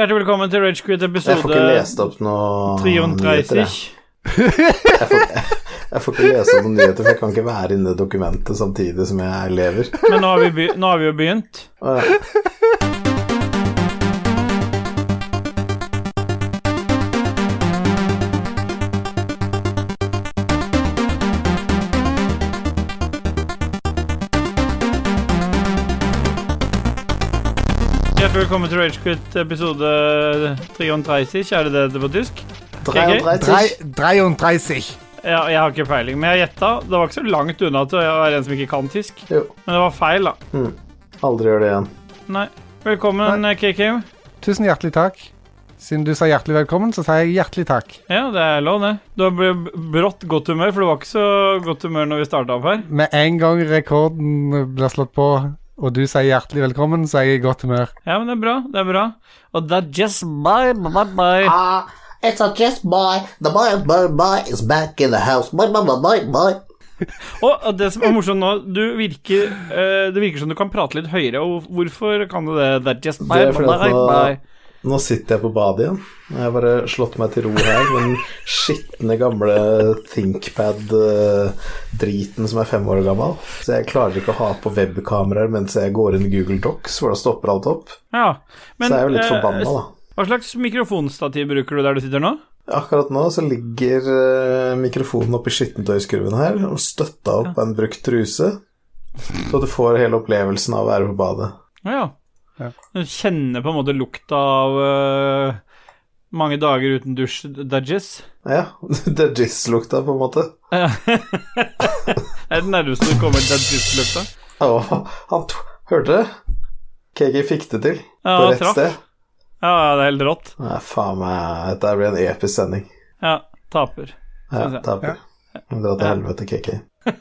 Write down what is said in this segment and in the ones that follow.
Hjertelig velkommen til Ragequit Jeg får ikke episode lest opp noe nyheter. 33. Jeg. Jeg, får, jeg får ikke lese opp noen nyheter, for jeg kan ikke være inne i dokumentet samtidig som jeg lever. Men nå har vi, be nå har vi jo begynt. Ja. Velkommen til Ragequit episode 33. Er det det det på tysk? 33. 33. Ja, jeg har ikke peiling, men jeg gjetta. Det var ikke så langt unna til å være en som ikke kan tysk. Jo. Men det var feil, da. Aldri gjør det igjen. Nei. Velkommen, KK. Tusen hjertelig takk. Siden du sa hjertelig velkommen, så sier jeg hjertelig takk. Ja, det er lov, det. Du har blitt brått godt humør, for det var ikke så godt humør når vi starta opp her. Med en gang rekorden blir slått på, og du sier hjertelig velkommen, så er jeg i godt humør. Ja, men det er bra. Det er bra. Og det er just bye, bye, bye. Ah, it's a just my, The my, my, my is back in the house. my, my, my, my boy. Og det som er morsomt nå, du virker uh, Det virker som du kan prate litt høyere, og hvorfor kan du det? That just Det bye, er my bye, at nå, bye. Nå sitter jeg på badet igjen. Jeg har bare slått meg til ro her med den skitne, gamle ThinkPad-driten som er fem år gammel. Så jeg klarer ikke å ha på webkameraer mens jeg går inn i Google Docs, for da stopper alt opp. Ja, men Så jeg er jo litt eh, forbanna, da. Hva slags mikrofonstativ bruker du der du sitter nå? Akkurat nå så ligger eh, mikrofonen oppi skittentøyskurven her og støtta opp av en brukt truse. Så du får hele opplevelsen av å være på badet. Ja, ja. Ja. Du kjenner på en måte lukta av uh, mange dager uten dusj, Dudges. Ja, det jizz-lukta, på en måte. det er det nærmeste du kommer Dudges-lukta. Ja, han Hørte det? KG fikk det til. Ja, på rett traff. sted. Ja, ja, det er helt rått. Nei, faen meg Dette blir en episk sending. Ja, taper. Ja, taper. Ja. Dra til helvete, KK.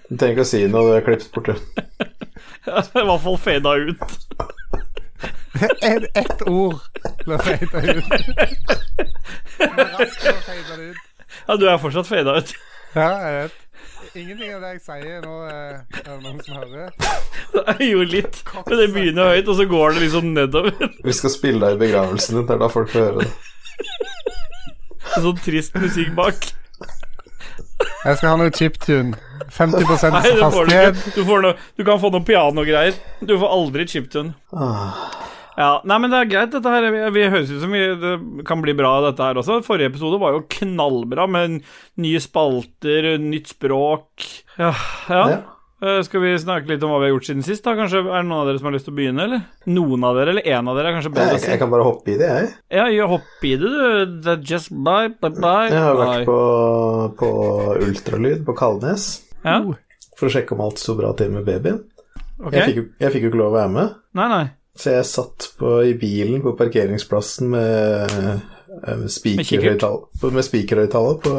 Du trenger ikke å si noe, du er klippet bort, du. Ja, I hvert fall fada ut. Et, ett ord ble ut. Det ut. Ja, du er fortsatt fada ut. Ja, jeg vet. Ingenting av det jeg sier nå, eh, er det noen som hører. Det er Jo, litt. Men det begynner høyt, og så går det liksom nedover. Vi skal spille deg i begravelsen din, det er da folk får høre det. Sånn trist musikk bak. Jeg skal ha noe chiptune. 50 Nei, du hastighet. Du, noe, du kan få noe pianogreier. Du får aldri chiptune. Ah, Ja, nei, men det er greit, dette her. Vi, vi høres ut som vi, det kan bli bra, dette her også. Forrige episode var jo knallbra, med nye spalter, nytt språk. Ja, ja. ja. Eh, Skal vi snakke litt om hva vi har gjort siden sist? da? Kanskje Er det noen av dere som har lyst til å begynne? eller? Noen av dere, eller én av dere er kanskje bedre å si. jeg kan bare hoppe i det, jeg. Ja, gjør hopp i det, du. That's just bye, bye, bye. Jeg har vært på, på ultralyd på Kalnes Ja, for å sjekke om alt sto bra til med babyen. ok. Jeg, fikk, jeg fikk jo ikke lov å være med, Nei, nei. så jeg satt på, i bilen på parkeringsplassen med speakerhøyttaler med speakerhøyttaler på,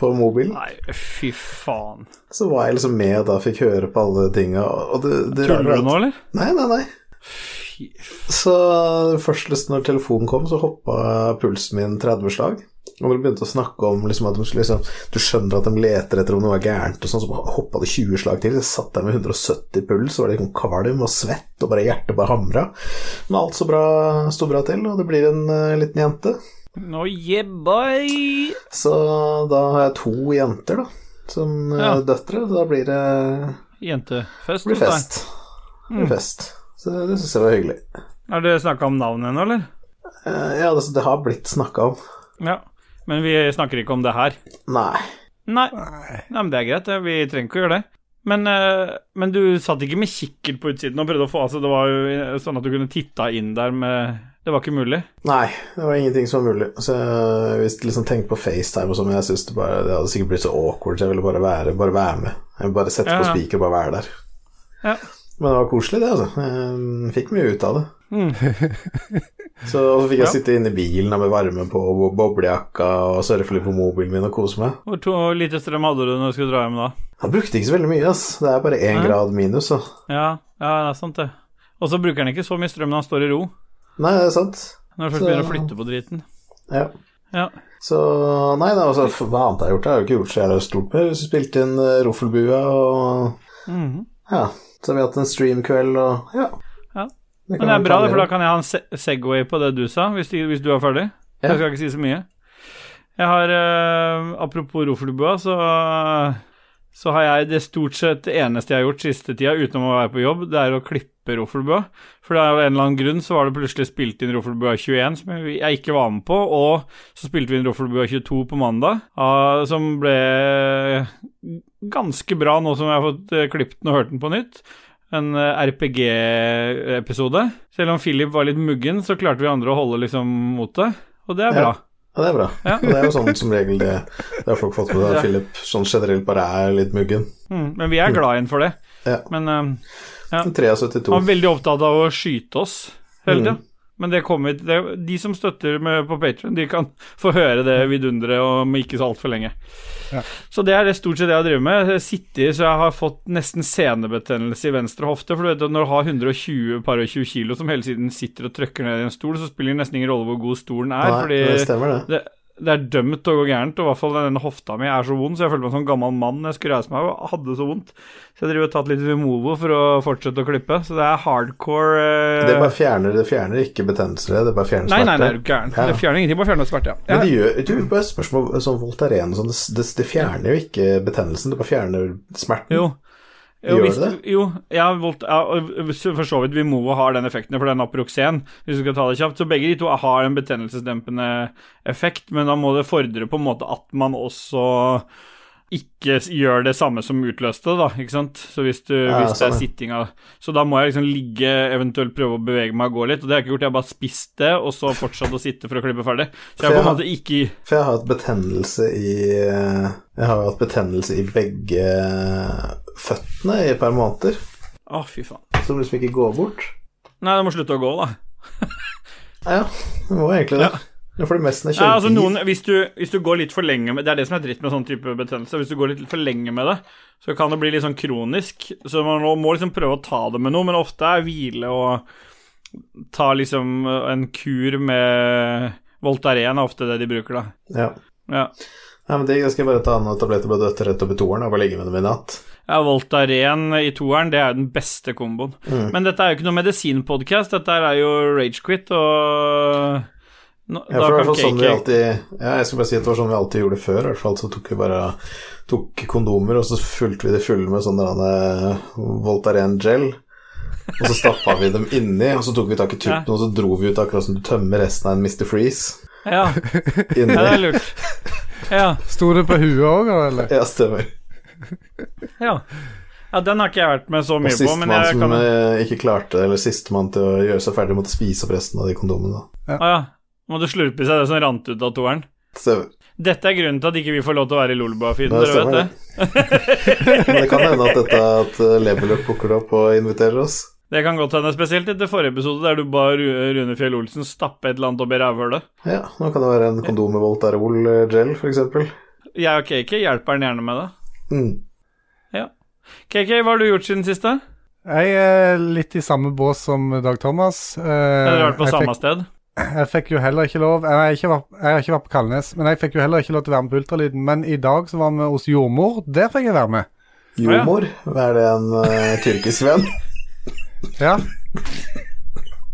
på mobilen. Nei, fy faen. Så var jeg liksom med da fikk høre på alle tinga. Og Tuller er du nå, eller? Nei, nei, nei. Fy Så først liksom, når telefonen kom, så hoppa pulsen min 30 slag. Og når de begynte å snakke om liksom, at de liksom, Du skjønner at de leter etter om noe er gærent, og sånn, så hoppa det 20 slag til. Jeg satt der med 170 puls, så var liksom kvalm og svett, og bare hjertet bare hamra. Men alt så bra, sto bra til, og det blir en uh, liten jente. Nå, yeah, boy. Så da har jeg to jenter, da, som eh, Ja. døtre. Så da blir det Jentefest. blir fest. Det blir fest. Så det syns jeg var hyggelig. Har dere snakka om navnet ennå, eller? Eh, Ja, det, det har blitt snakka om. Ja. Men vi snakker ikke om det her. Nei. Nei. Nei, men det er greit. Vi trenger ikke å gjøre det. Men, eh, men du satt ikke med kikkert på utsiden og prøvde å få altså, Det var jo sånn at du kunne titta inn der med Det var ikke mulig. Nei, det var ingenting som var mulig. Så jeg visste liksom tenkte på FaceTime og sånn, men jeg synes det bare Det hadde sikkert blitt så awkward, så jeg ville bare være, bare være med. Jeg ville bare sette Ja, på spiker og bare være der. Ja. Men det var koselig, det, altså. Jeg fikk mye ut av det. så og så fikk jeg Ja. sitte inne i bilen med varme på og boblejakka og surfe litt på mobilen min og kose meg. Hvor to, lite strøm hadde du når du skulle dra hjem da? Han brukte ikke så veldig mye, ass. Det er bare én grad minus, så. Ja, ja, det er sant, det. Og så bruker han ikke så mye strøm når han står i ro. Nei, det er sant. Når du først begynner å flytte på driten. Ja. Ja. Så nei, da, altså, hva annet jeg har gjort? Jeg har jo ikke gjort så jævla stort mer. Vi spilte inn uh, Roffelbua og Mhm. Ja. Så har vi hatt en streamkveld og ja. Det Men det er bra, det, for da kan jeg ha en se- segway på det du sa, hvis, du- hvis du er ferdig. Ja. Jeg skal ikke si så mye. Jeg har uh, Apropos Roffelbua, så, så har jeg det stort sett det eneste jeg har gjort siste tida, utenom å være på jobb, det er å klippe Roffelbø. For av en eller annen grunn så var det plutselig spilt inn Roffelbø 21, som jeg ikke var med på, og så spilte vi inn Roffelbø 22 på mandag, ah, som ble ganske bra nå som jeg har fått eh, klippet den og hørt den på nytt. En eh, RPG-episode. Selv om Philip var litt muggen, så klarte vi andre å holde liksom motet, og det er bra. Ja, det er bra. Ja. Det er jo sånn som regel det, det har folk fått med seg. Ja. Philip sånn generelt bare er litt muggen. Mm, men vi er glad inn for det. Ja. Men um, Ja. 73. han var veldig opptatt av å skyte oss hele tida. Mm. Men det kommer det, De som støtter med på Patreon de kan få høre det vidunderet om ikke så altfor lenge. Ja. Så det er det stort sett det jeg har drevet med. Jeg sitter, så jeg har fått nesten senebetennelse i venstre hofte. For du vet når du har 120 par og 20 kilo som hele tiden sitter og trykker ned i en stol, så spiller det nesten ingen rolle hvor god stolen er. Nei, fordi det stemmer, det. det, det er dømt til å gå gærent, og i hvert fall denne hofta mi er så vond, så jeg følte meg som en gammel mann jeg skulle reise meg og hadde så vondt. Så jeg driver og tatt litt Vimovo for å fortsette å klippe. Så det er hardcore eh, Det bare fjerner, det fjerner ikke betennelser, det bare fjerner smerte. nei, nei, du gæren. Ja. Det fjerner ingenting, bare fjerner smerte, ja. Men det gjør, du, bare spørsmål sånn Voltaren og sånn, det, det, det fjerner jo ikke betennelsen, det bare fjerner smerten. Jo. Jo, Gjør hvis, det jo ja, volt, ja, for så vidt Vimovo har den effekten, for den Aproxen, hvis du skal ta det kjapt. Så begge de to har en betennelsesdempende effekt, men da må det fordre på en måte at man også ikke gjør det samme som utløste det, da, ikke sant. Så hvis, du, Ja, hvis det er sittinga Så da må jeg liksom ligge, eventuelt prøve å bevege meg og gå litt, og det har jeg ikke gjort. Jeg har bare spist det, og så fortsatt å sitte for å klippe ferdig. Så jeg har på en måte ikke For jeg har hatt betennelse i Jeg har hatt betennelse i begge føttene i et par måneder, Å, fy faen. som liksom ikke går bort. Nei, du må slutte å gå, da. Ja, det må egentlig det. Ja. For det meste er jeg Ja, altså noen, hvis, du, hvis du går litt for lenge med Det er det som er dritt med sånn type betennelse. Hvis du går litt for lenge med det, så kan det bli litt sånn kronisk. Så man må liksom prøve å ta det med noe, men ofte er hvile og ta liksom en kur med Voltaren er ofte det de bruker, da. Ja. Ja. ja, men det jeg skal bare ta noen tabletter på dødt rett opp i toeren og bare ligge med dem i natt. Ja, Voltaren i toeren, det er jo den beste komboen. Mm. Men dette er jo ikke noe medisinpodkast, dette er jo Ragequit, og nå, Ja, da fall sånn vi alltid Ja, jeg skal bare si at det var sånn vi alltid gjorde det før. I hvert fall så tok vi bare tok kondomer, og så fulgte vi det fulle med sånn eh, Voltaren gel. Og så stappa vi dem inni, og så tok vi tak i tuppen, Ja. og så dro vi ut akkurat som du tømmer resten av en Mr. Freeze Ja, ja, det er lurt. Ja. Sto det på huet òg, eller? Ja, stemmer. Ja. ja, den har ikke jeg vært med så mye på, men sistemann jeg som kan eh, ikke klarte Eller sistemann til å gjøre seg ferdig, måtte spise opp resten av de kondomene. da. Å ja. Må du slurpe i seg det som rant ut av toeren? Stemmer. Dette er grunnen til at ikke vi får lov til å være i Lolbua-feeden, dere vet det? Men det kan hende at dette at eh, Level plukker opp og inviterer oss. Det kan godt hende, spesielt etter forrige episode der du ba Ru- Rune Fjell Olsen stappe et eller annet opp i rævhølet. Ja, nå kan det være en kondom med Voltarol gel, eksempel. Jeg og KK hjelper han gjerne med det. Mm. KK, hva har du gjort siden siste? Jeg er litt i samme bås som Dag Thomas. Eh, Eller vært på jeg, samme fikk, sted? jeg fikk jo heller ikke lov Jeg har ikke, vært, jeg har ikke vært på Kalnes, men jeg fikk jo heller ikke lov til å være med på ultralyden. Men i dag så var vi hos jordmor. Der fikk jeg være med. Jordmor? er det en uh, tyrkisk venn? Ja.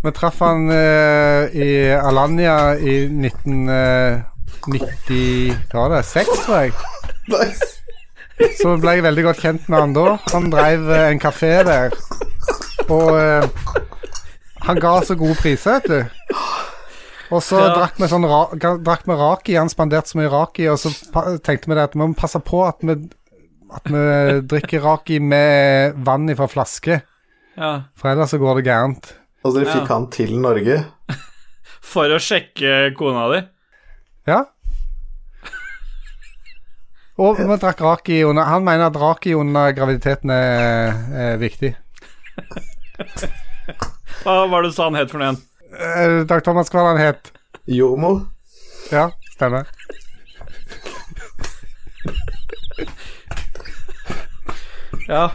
Vi traff han uh, i Alanya i 1996, Hva var det? 6, tror jeg. Nice. Så ble jeg veldig godt kjent med han da. Han drev eh, en kafé der. Og eh, han ga så gode priser, vet du. Og så Ja. drakk vi sånn ra drakk vi raki. Han spanderte så mye raki, og så pa tenkte vi det at vi må passe på at vi, at vi drikker raki med vann fra flaske. Ja. For ellers så går det gærent. Og dere Ja. fikk han til Norge. For å sjekke kona di? Ja. Og vi drakk raki under Han mener at raki under graviditeten er, er viktig. Hva var det du sa han het for noe igjen? Eh, Dag Thomas, hva var han het? Jomo. Ja, stemmer. Ja,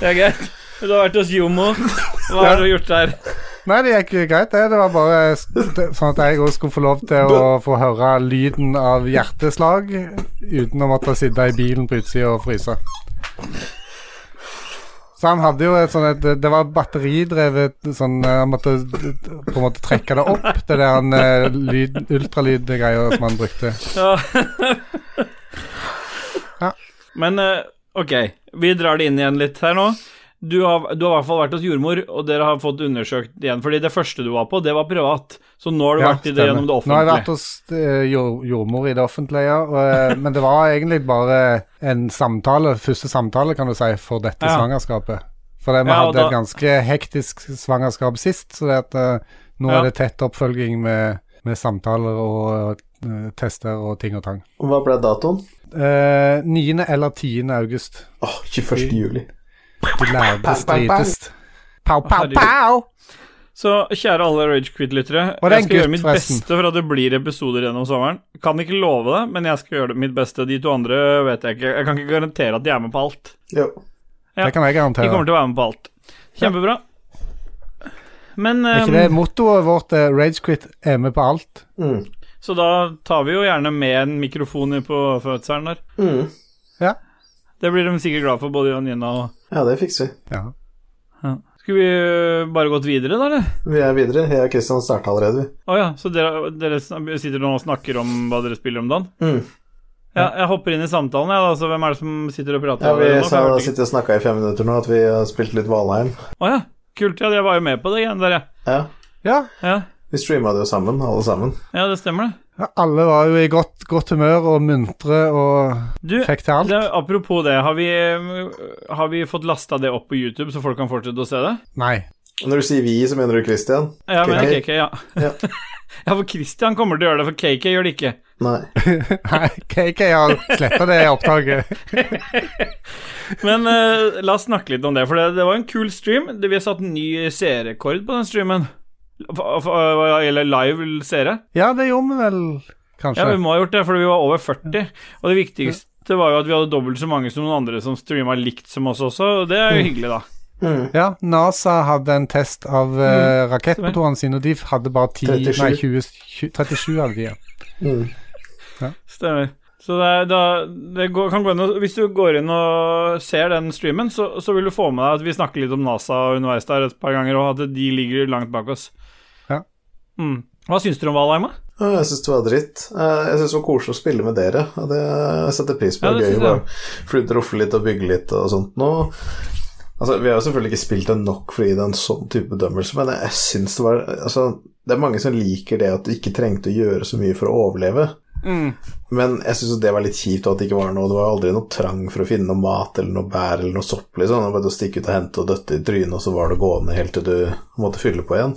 det er greit. Du har vært hos Jomo. Hva har du gjort der? Nei, det gikk greit, det. Det var bare sånn at jeg òg skulle få lov til å få høre lyden av hjerteslag uten å måtte sitte i bilen på utsida og fryse. Så han hadde jo et sånn et Det var batteridrevet sånn eh, Han måtte på en måte trekke det opp, det der han, eh, lyd, ultralydgreia som han brukte. Ja. Ja. Men eh, ok, vi drar det inn igjen litt her nå. Du har, du har i hvert fall vært hos jordmor, og dere har fått undersøkt igjen. Fordi det første du var på, det var privat. Så nå har du Ja, vært i det gjennom det offentlige. Nå har jeg vært hos eh, jordmor i det offentlige, ja, og, eh, men det var egentlig bare en samtale, første samtale, kan du si, for dette Ja. svangerskapet. For det, vi Ja, hadde da- et ganske hektisk svangerskap sist, så det at, eh, nå Ja. er det tett oppfølging med, med samtaler og tester og ting og tang. Hva ble datoen? Eh, 9. eller 10. august. Åh, 21. juli. De lærde strides. Pow, pow, pow! Så kjære alle er jeg skal gjøre mitt forresten. beste for at det blir episoder gjennom sommeren. Kan ikke love det, men jeg skal gjøre det mitt beste. De to andre vet jeg ikke. Jeg kan ikke garantere at de er med på alt. Jo. Ja. Det kan jeg garantere. De kommer til å være med på alt. Kjempebra. Men Er ikke ehm, det mottoet vårt? Ragequid Ragequit er med på alt. Mm. Så da tar vi jo gjerne med en mikrofon i på fødselen der. Mm. Ja. Det blir de sikkert glad for, både Janina og Ja, det fikser vi. Ja. ja. Skulle vi øh, bare gått videre, da, eller? Vi er videre. Jeg og Kristian starta allerede, vi. Å ja, så dere, dere sitter nå og snakker om hva dere spiller om dagen? Mm. Ja, jeg hopper inn i samtalen, jeg, ja, altså, hvem er det som sitter og prater? Ja, vi nå? Sa, sitter og snakka i fem minutter nå, at vi har spilt litt Valheim. Å ja, kult. Ja, jeg var jo med på det igjen der, jeg. Ja. ja. Ja. Vi streama det jo sammen, alle sammen. ja, det stemmer, det. Ja, alle var jo i godt, godt humør og muntre og Du, fikk til alt. det, apropos det, har vi, har vi fått lasta det opp på YouTube, så folk kan fortsette å se det? Nei. Når du sier vi, så mener du Christian? Ja, men KK? KK, ja. Ja. ja, for Christian kommer til å gjøre det, for KK gjør det ikke. Nei. Nei, KK har sletta det opptaket. Men uh, la oss snakke litt om det, for det, det var en kul stream. Vi har satt en ny seerrekord på den streamen. Gjelder live seere. Ja, det gjorde vi vel, Ja, vi må ha gjort det, for vi var over 40. Og det viktigste var jo at vi hadde dobbelt så mange som noen andre som streama likt som oss også, og det er jo hyggelig, da. Mm. Ja, NASA hadde en test av eh, rakettmotorene sine, og de hadde bare 10 37. Nei, 20, 20, 37 av de. ja. Mm. Stemmer. Så det, er- da, det går, kan gå inn og, Hvis du går inn og ser den streamen, så, så vil du få med deg at vi snakker litt om NASA underveis der et par ganger, og at de ligger langt bak oss. Mm. Hva syns dere om Valheim? Jeg syns det var dritt. Eh, Jeg syns det var koselig å spille med dere. Det jeg setter pris på. Ja, det gøy å flytte, rofle litt og bygge litt og sånt nå. Altså, Vi har jo selvfølgelig ikke spilt det nok for å gi det en sånn type bedømmelse, men jeg syns det var Altså, det er mange som liker det at du ikke trengte å gjøre så mye for å overleve. Mm. Men jeg syns det var litt kjipt og at det ikke var noe Det var aldri noe trang for å finne noe mat eller noe bær eller noe sopp, liksom. Det var bare å stikke ut og hente og døtte i trynet, og så var det gående helt til du måtte fylle på igjen.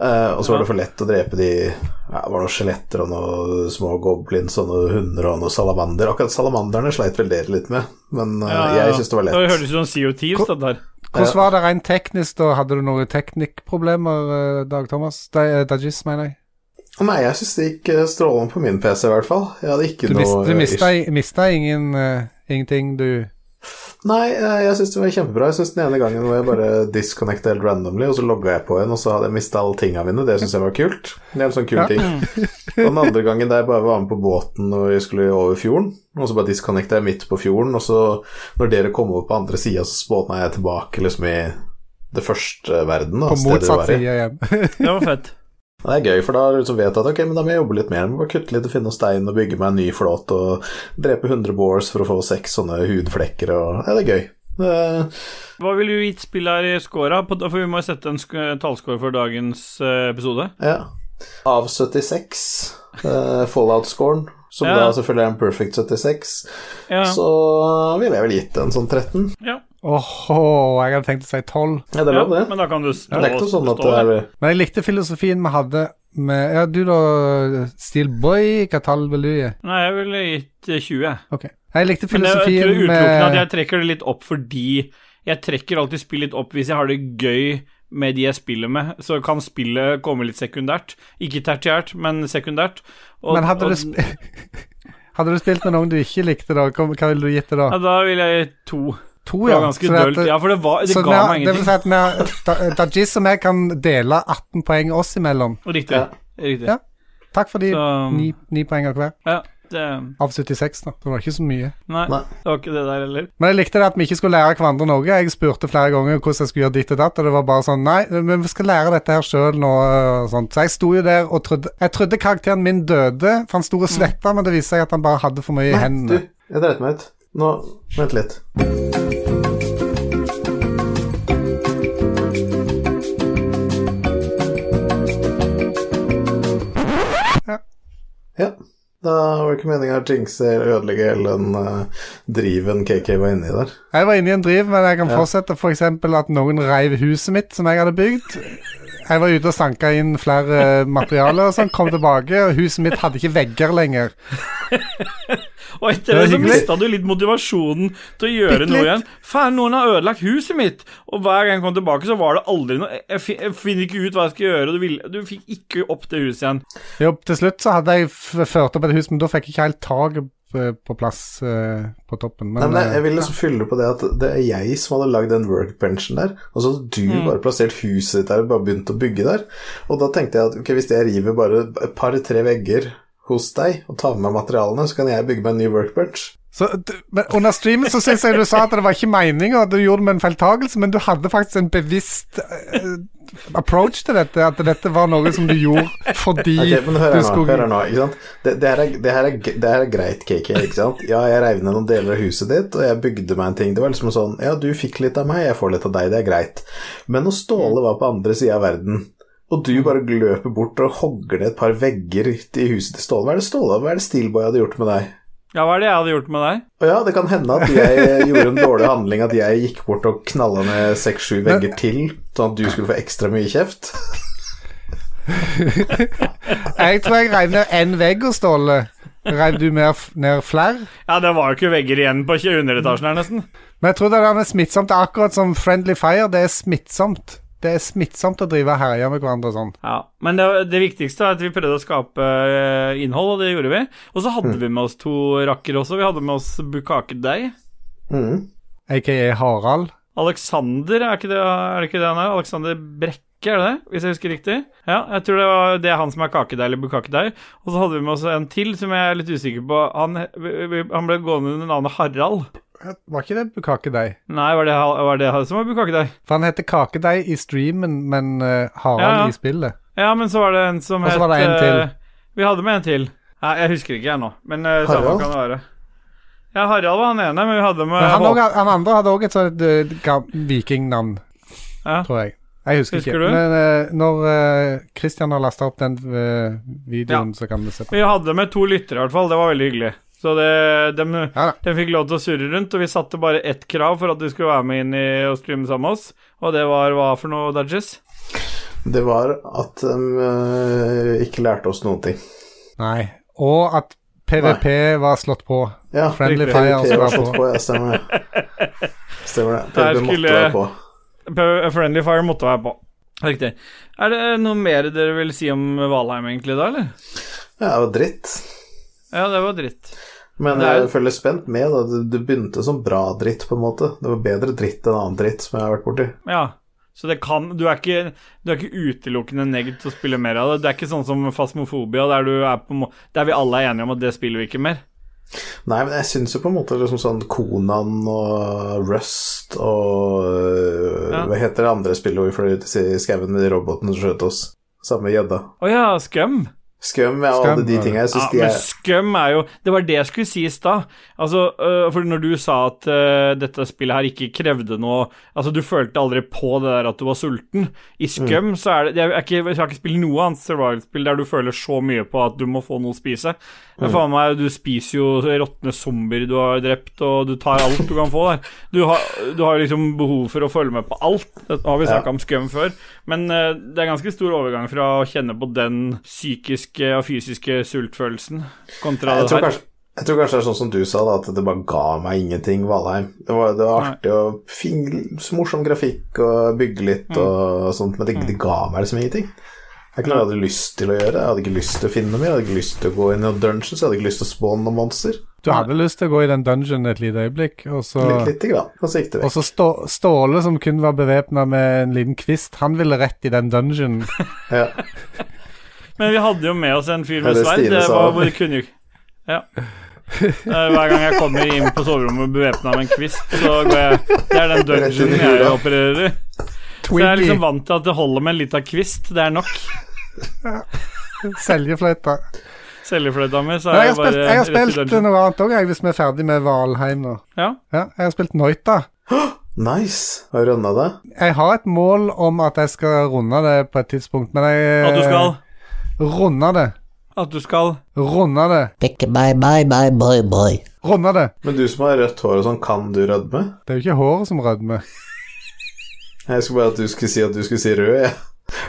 Eh, og så var det for lett å drepe de ja, var noen skjeletter og noen små goblins og noen hunder og noen salamander. Akkurat salamanderne sleit vel dere litt med, men uh, Ja, ja, jeg syns det var Det lett. ut som Sea of i stedet her. Hvordan var det rent teknisk, da? Hadde du noen teknikkproblemer, eh, Dag Thomas? Da- eh, Dajis, mener jeg. Nei, jeg syns det gikk eh, strålende på min PC, i hvert fall. Jeg hadde ikke Du, noe du mista, mista ingen, uh, ingenting, du Nei, eh, jeg syns det var kjempebra. Jeg synes Den ene gangen hvor jeg bare disconnecta helt randomly, og så logga jeg på igjen, og så hadde jeg mista alle tinga mine. Det syns jeg var kult. Det er en sånn kul Ja. ting. Og den andre gangen der jeg bare var med på båten når jeg skulle over fjorden, og så bare disconnecta jeg midt på fjorden, og så, når dere kom over på andre sida, så spåna jeg tilbake liksom i det første verden, da, på motsatt side hjem. Det var fett. Det er gøy, for da liksom vet jeg at ok, men da må jeg jobbe litt mer. Jeg må bare kutte litt og finne noe stein og bygge meg en ny flåt og drepe 100 boars for å få seks sånne hudflekker og Ja, det er gøy. Det, Hva ville du gitt spillet her i scora? For vi må jo sette en tallscore for dagens eh, episode. ja. Av 76, eh, Fallout-scoren, som Ja. da selvfølgelig er en perfect 76, Ja. så ville jeg vel gitt en sånn 13. ja. Åhå, jeg hadde tenkt å si 12. Ja, det er lov, det. Men da kan du stå, noe sånn stå der. er Men jeg likte filosofien vi hadde med Ja, du da, Steelboy, hva tall vil du gi? Nei, jeg ville gitt eh, 20. Ok. Jeg likte Men jeg, jeg tror filosofien utelukkende at jeg trekker det litt opp fordi jeg trekker alltid spill litt opp hvis jeg har det gøy med de jeg spiller med. Så kan spillet komme litt sekundært. Ikke tertiært, men sekundært. Og- Men hadde og- du, sp hadde du spilt med noen du ikke likte, da? Hva ville du gitt det da? Ja, da ville jeg gitt to. To, Det var ganske Så det dølt. Ja, for det, var, det så ga meg Det vil si at vi har Da- Dajis og jeg kan dele 18 poeng oss imellom. Riktig. Ja. Riktig. Ja. Takk for de ni, ni poengene hver. Ja. Det, av 76, da. Det var ikke så mye. nei, Nei. det var ikke det der heller. Men jeg likte det at vi ikke skulle lære hverandre noe. Jeg spurte flere ganger hvordan jeg skulle gjøre ditt og datt, og det var bare sånn Nei, men vi skal lære dette her sjøl nå. Og sånt. Så jeg sto jo der og trodde Jeg trodde karakteren min døde, for han sto og svetta, men det viste seg at han bare hadde for mye i Nei, du, jeg dreit meg ut. Nå, vent litt. Ja. Ja. Da var det ikke meninga å jinxe eller ødelegge hele den uh, driven KK var inni der. Jeg var inne i en driv, men jeg kan Ja. fortsette f.eks. at noen reiv huset mitt som jeg hadde bygd. Jeg var ute og sanka inn flere materialer og sånn, kom tilbake, og huset mitt hadde ikke vegger lenger. Og etter Det det så mista du litt motivasjonen til å gjøre noe litt. igjen. Faen, noen har ødelagt huset mitt! Og hver gang jeg kom tilbake, så var det aldri noe Jeg, jeg finner ikke ut hva jeg skal gjøre, og du, du fikk ikke opp det huset igjen. Jo, til slutt så hadde jeg ført opp et hus, men da fikk jeg ikke helt taket eh, på plass eh, på toppen. Nei, Men, men jeg, jeg eh, vil liksom fylle på det at det er jeg som hadde lagd den workbenchen der, og så hadde du bare plassert huset ditt der og bare begynt å bygge der. Og da tenkte jeg at ok, hvis jeg river bare et par-tre vegger hos deg og ta med meg materialene, så kan jeg bygge meg en ny workbench. så, d- men under streamen så syns jeg du sa at det var ikke meninga, du gjorde det med en feiltagelse, men du hadde faktisk en bevisst uh, approach til dette, at dette var noe som du gjorde fordi okay, men hør du her nå, skulle hør her nå, ikke sant? Det, det, her er, det, her er, det her er greit, KK, ikke sant? Ja, jeg reiv ned noen deler av huset ditt, og jeg bygde meg en ting. Det var liksom sånn, ja, du fikk litt av meg, jeg får litt av deg, det er greit. Men når Ståle var på andre sida av verden, og du bare løper bort og hogger ned et par vegger i huset til Ståle, hva er det Ståle, hva er det Steelboy hadde gjort med deg? Ja, hva er det jeg hadde gjort med deg? Og ja, det kan hende at jeg gjorde en dårlig handling, at jeg gikk bort og knalla ned seks-sju vegger til, sånn at du skulle få ekstra mye kjeft. Jeg tror jeg reiv ned én vegg hos Ståle. Reiv du mer, ned flere? Ja, det var jo ikke vegger igjen på underetasjen her, nesten. Men jeg tror det der er smittsomt. Er akkurat som Friendly Fire. Det er smittsomt. Det er smittsomt å drive og herje med hverandre og sånn. Ja, Men det, det viktigste er at vi prøvde å skape eh, innhold, og det gjorde vi. Og så hadde vi med oss to rakker også. Vi hadde med oss Bukakedeig. Mm. Aka Harald. Alexander, er, ikke det, er det ikke det han er? Alexander Brekke, er det det? Hvis jeg husker riktig? Ja, jeg tror det, var, det er han som er kakedeig eller bukakedeig. Og så hadde vi med oss en til som jeg er litt usikker på. Han, han ble gående under navnet Harald. Var ikke det Bukakedeig? Nei, var det, var det som var bukakedeig? For han heter Kakedeig i streamen, men uh, Harald Ja, ja. i spillet. Ja, men så var det en som Og så var det en til. Uh, Vi hadde med en til. Nei, jeg husker ikke jeg nå, men uh, samme Harald? kan det være. Ja, Harald var han ene, men vi hadde med Men han, også, han andre hadde òg et sånt uh, vikingnavn, Ja. tror jeg. Jeg husker, Husker ikke. du? Men uh, når uh, Christian har lasta opp den eh, videoen, så kan vi se på. Vi hadde med to lyttere, i hvert fall. Det var veldig hyggelig. Så det, de, Ja de, fikk lov til å surre rundt, og vi satte bare ett krav for at de skulle være med inn i og streame sammen med oss, og det var hva for noe, Dudges? Det var at de ikke lærte oss noen ting. Nei. Og at PVP var slått på. Ja, Friendly. Fire var var slått på. på, ja, stemmer det. Stemmer det. PVP måtte være på. Friendly Fire måtte være på. Riktig. Er det noe mer dere vil si om Valheim, egentlig, da, eller? Ja, det var dritt. Ja, det var dritt. Men jeg følger spent med. da Det, det begynte som bra dritt, på en måte. Det var bedre dritt enn annen dritt som jeg har vært borti. Ja. Så det kan Du er ikke, du er ikke utelukkende negd til å spille mer av det. Det er ikke sånn som Fasmofobia, der du er på Der vi alle er enige om at det spiller vi ikke mer. Nei, men jeg syns jo på en måte liksom sånn Konan og Rust og øh, Ja. Hva heter det andre spillet hvor vi fløy ut i skauen med de robotene som skjøt oss? Samme gjedda. Å ja, Scum. Skum, og alle de tingene. Jeg Ja, de er men er er jo Det var det jeg skulle si i stad. Altså, øh, for når du sa at øh, dette spillet her ikke krevde noe Altså, du følte aldri på det der at du var sulten. I Scum så er det Jeg, er ikke, jeg har ikke spilt noe annet survival-spill der du føler så mye på at du må få noe å spise. Men faen meg, du spiser jo råtne zombier du har drept, og du tar alt du kan få der. Du har, du har liksom behov for å følge med på alt. Det har vi Ja. om skum før. Men øh, det er ganske stor overgang fra å kjenne på den psykiske og fysiske sultfølelsen kontra jeg det her. kanskje, jeg tror kanskje det er sånn som du sa, da, at det bare ga meg ingenting, Valheim. Det var, det var artig og fin, morsom grafikk og bygge litt Mm. og sånt, men det, det ga meg liksom ingenting. Det er ikke noe jeg hadde lyst til å gjøre. Jeg hadde ikke lyst til å finne noe mer. Jeg hadde ikke lyst til å gå inn i noen dungeons. Jeg hadde ikke lyst til å spawne noen monster. Du hadde lyst til å gå i den dungeon et lite øyeblikk, og så Litt, lite grann. Og så gikk det Og så Stå, Ståle, som kun var bevæpna med en liten kvist, han ville rett i den dungeon. Ja. Men vi hadde jo med oss en fyr med sverd. Det var hvor kunne jo Ja. Eh, Hver gang jeg kommer inn på soverommet bevæpna med en kvist, så går jeg Det er den dungeonen jeg opererer i. Så jeg er liksom vant til at det holder med en liten kvist. Det er nok. Seljefløyta. Seljefløyta mi, så er Jeg bare jeg har spilt noe annet òg, hvis vi er ferdig med Valheim nå. Ja. Ja, jeg har spilt Noita. Nice. Har du runda det? Jeg har et mål om at jeg skal runde det på et tidspunkt, men jeg At du skal Runde det. At du skal Runde det. Pick bye bye bye boy boy. Runde det. Men du som har rødt hår og sånn, kan du rødme? Det er jo ikke håret som rødmer. Jeg skulle bare at du skulle si at du skulle si rød, jeg.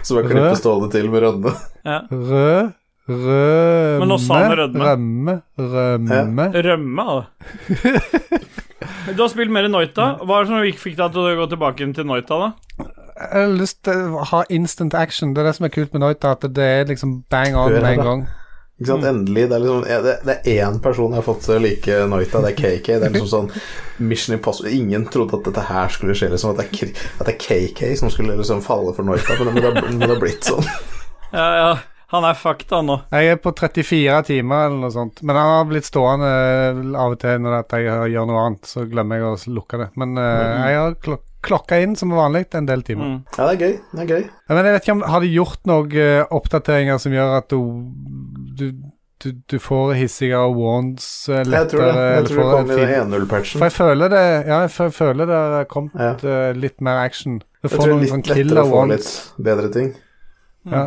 Så bare klippe? Ståle til med rødme. ja. Rød, rømme Men nå sa han rødme. Rømme, rømme. rømme, da. Du har spilt mer i Noita. Hva er det som fikk deg til å gå tilbake til Noita, da? Jeg har lyst til å ha instant action. Det er det som er kult med Noita, at det er liksom bang on med en gang. Ikke sant, Endelig. Det er liksom det, det er én person jeg har fått til å like Noita, det er KK. Det er liksom sånn Mission Impossible Ingen trodde at dette her skulle skje, liksom. At det er, at det er KK som skulle liksom falle for Noita, men det, har blitt sånn. Ja, ja. Han er fucked, han nå. Jeg er på 34 timer eller noe sånt, men han har blitt stående av og til når jeg gjør noe annet, så glemmer jeg å lukke det. Men eh, jeg har klok klokka inn som vanlig en del timer. Mm. Ja, det er gøy. Det er gøy. Ja, Men jeg vet ikke om Har de gjort noen eh, oppdateringer som gjør at du Du, du, du får hissigere wands lettere? Jeg tror det. Jeg tror det kom kommer i den 1.0-patchen. For jeg føler det Ja, jeg føler det har kommet Ja. uh, litt mer action. Du Jeg får tror det er noen litt sånn lettere å få litt bedre ting. Ja.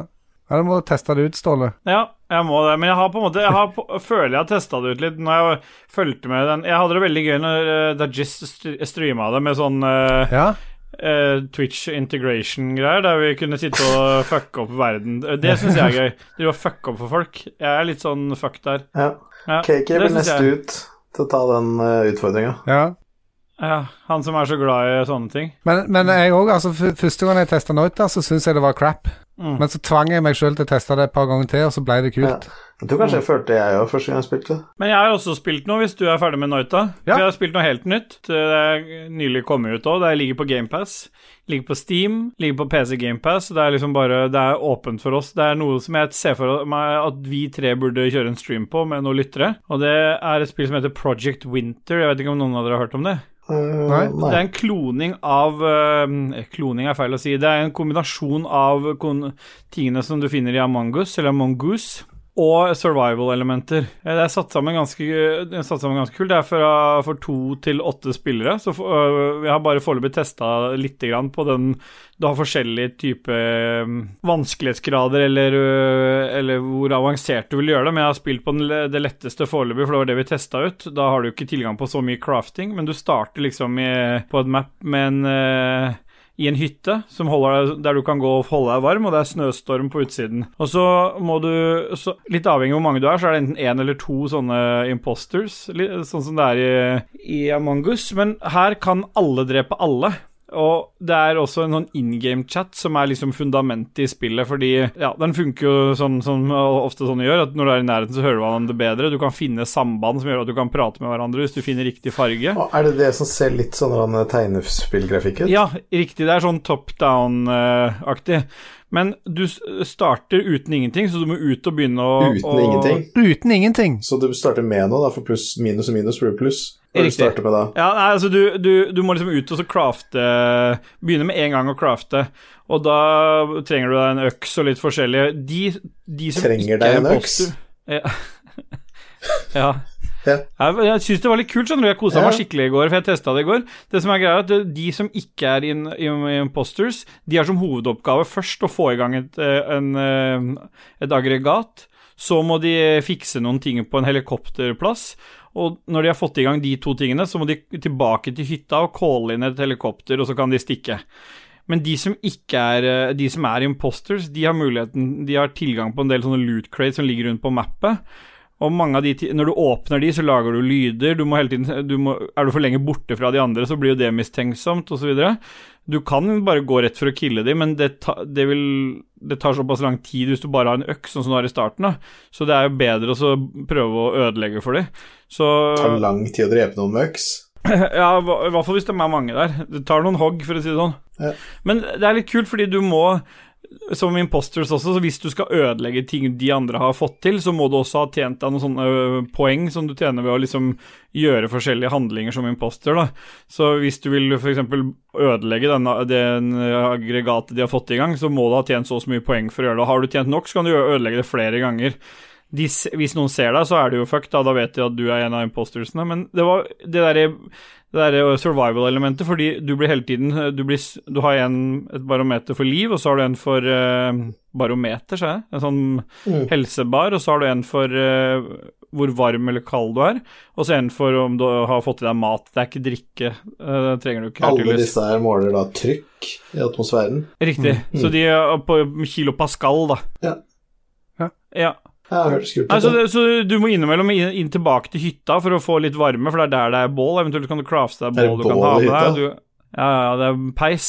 ja, du må teste det ut, Ståle. Ja, jeg må det. Men jeg har på en måte Jeg har på, føler jeg har testa det ut litt når jeg fulgte med den. Jeg hadde det veldig gøy når uh, Dajis st streama det med sånn uh, Ja. uh, Twitch integration-greier, der vi kunne sitte og fucke opp verden. Eh, Det syns jeg er gøy. Drive og fucke opp for folk. Jeg er litt sånn fuck der. Ja. Ja, KK blir jeg. ut til å ta den uh, utfordringa. ja. Ja, han som er så glad i sånne ting. Men, men jeg òg, altså første gang jeg testa Noita, så syntes jeg det var crap. Mm. Men så tvang jeg meg sjøl til å teste det et par ganger til, og så ble det kult. Jeg tror kanskje jeg følte jeg òg første gang jeg spilte. Men jeg har også spilt noe, hvis du er ferdig med Noita. Ja. Jeg har spilt noe helt nytt. Det er nylig kommet ut òg. Det ligger på GamePass. Ligger på Steam, ligger på PC GamePass. Det er liksom bare Det er åpent for oss. Det er noe som jeg ser for meg at vi tre burde kjøre en stream på med noen lyttere. Og det er et spill som heter Project Winter. Jeg vet ikke om noen av dere har hørt om det? Uh, Nei. Det er en kloning av eh, Kloning er feil å si. Det er en kombinasjon av kon tingene som du finner i Amangus, eller Among Goose, og survival-elementer. Eh, Det er satt sammen ganske, er satt sammen ganske kult. Det er fra, for to til åtte spillere. Så for, øh, jeg har bare foreløpig testa lite grann på den Du har forskjellige typer vanskelighetsgrader eller, øh, eller hvor avansert du vil gjøre det, men jeg har spilt på den, det letteste foreløpig, for det var det vi testa ut. Da har du ikke tilgang på så mye crafting, men du starter liksom i, på et map med en øh, i en hytte deg, der du kan gå og holde deg varm, og det er snøstorm på utsiden. Og så må du så, Litt avhengig av hvor mange du er, så er det enten én eller to sånne imposters, litt, sånn som det er i, i Among us. Men her kan alle drepe alle. Og det er også en sånn in game-chat som er liksom fundamentet i spillet, fordi ja, den funker jo sånn som ofte sånn gjør, at når du er i nærheten, så hører du hverandre bedre. Du kan finne samband som gjør at du kan prate med hverandre hvis du finner riktig farge. Og Er det det som ser litt sånn tegnespillgrafikk ut? Ja, riktig. Det er sånn top down-aktig. Men du starter uten ingenting, så du må ut og begynne å Uten å- ingenting? Uten ingenting. Så du starter med noe, da, for pluss, minus og minus blir pluss. Riktig. Ja, nei, altså du, du, du må liksom ut og så crafte Begynne med en gang å crafte. Og da trenger du deg en øks og litt forskjellig. De, de som Trenger deg en øks? Ja. ja. Ja. Jeg, jeg syns det var litt kult. skjønner du Jeg kosa meg skikkelig i går, for jeg testa det i går. Det som er greia er at De som ikke er in, in, imposters, de har som hovedoppgave først å få i gang et, en, eh, et aggregat. Så må de fikse noen ting på en helikopterplass. Og når de har fått i gang de to tingene, så må de tilbake til hytta og calle inn et helikopter, og så kan de stikke. Men de som ikke er eh, De som er imposters, de har muligheten De har tilgang på en del sånne loot crates som ligger rundt på mappet. Og mange av de Når du åpner de, så lager du lyder. Du må hele tiden du må, Er du for lenge borte fra de andre, så blir jo det mistenksomt, osv. Du kan bare gå rett for å kille de, men det, det, vil, det tar såpass lang tid hvis du bare har en øks, sånn som du har i starten. da Så det er jo bedre å prøve å ødelegge for dem. Så Det tar lang tid å drepe noen med øks. ja, i hvert fall hvis det er mange der. Det tar noen hogg, for å si det sånn. Ja. Men det er litt kult, fordi du må som imposters også, så hvis du skal ødelegge ting de andre har fått til, så må du også ha tjent deg noen sånne poeng som du tjener ved å liksom gjøre forskjellige handlinger som imposter, da. Så hvis du vil f.eks. ødelegge denne, den aggregatet de har fått i gang, så må du ha tjent så og så mye poeng for å gjøre det. Har du tjent nok, så kan du ødelegge det flere ganger. De, hvis noen ser deg, så er du jo fucked, da, da vet de at du er en av impostersene. Men det var det derre det der survival-elementet, fordi du blir hele tiden Du, blir, du har en, et barometer for liv, og så har du en for uh, barometer, sa jeg. En sånn Mm. helsebar, og så har du en for uh, hvor varm eller kald du er, og så en for om du har fått i deg mat. Det er ikke drikke, uh, det trenger du ikke. Alle disse her måler da trykk i atmosfæren. Riktig. Så de er på kilo pascal, da. Ja. Ja. Altså, det, så du må innimellom inn, inn tilbake til hytta for å få litt varme, for det er der det er bål. Eventuelt kan du crafte deg bål du kan ha med deg. Du, ja, ja, det er peis.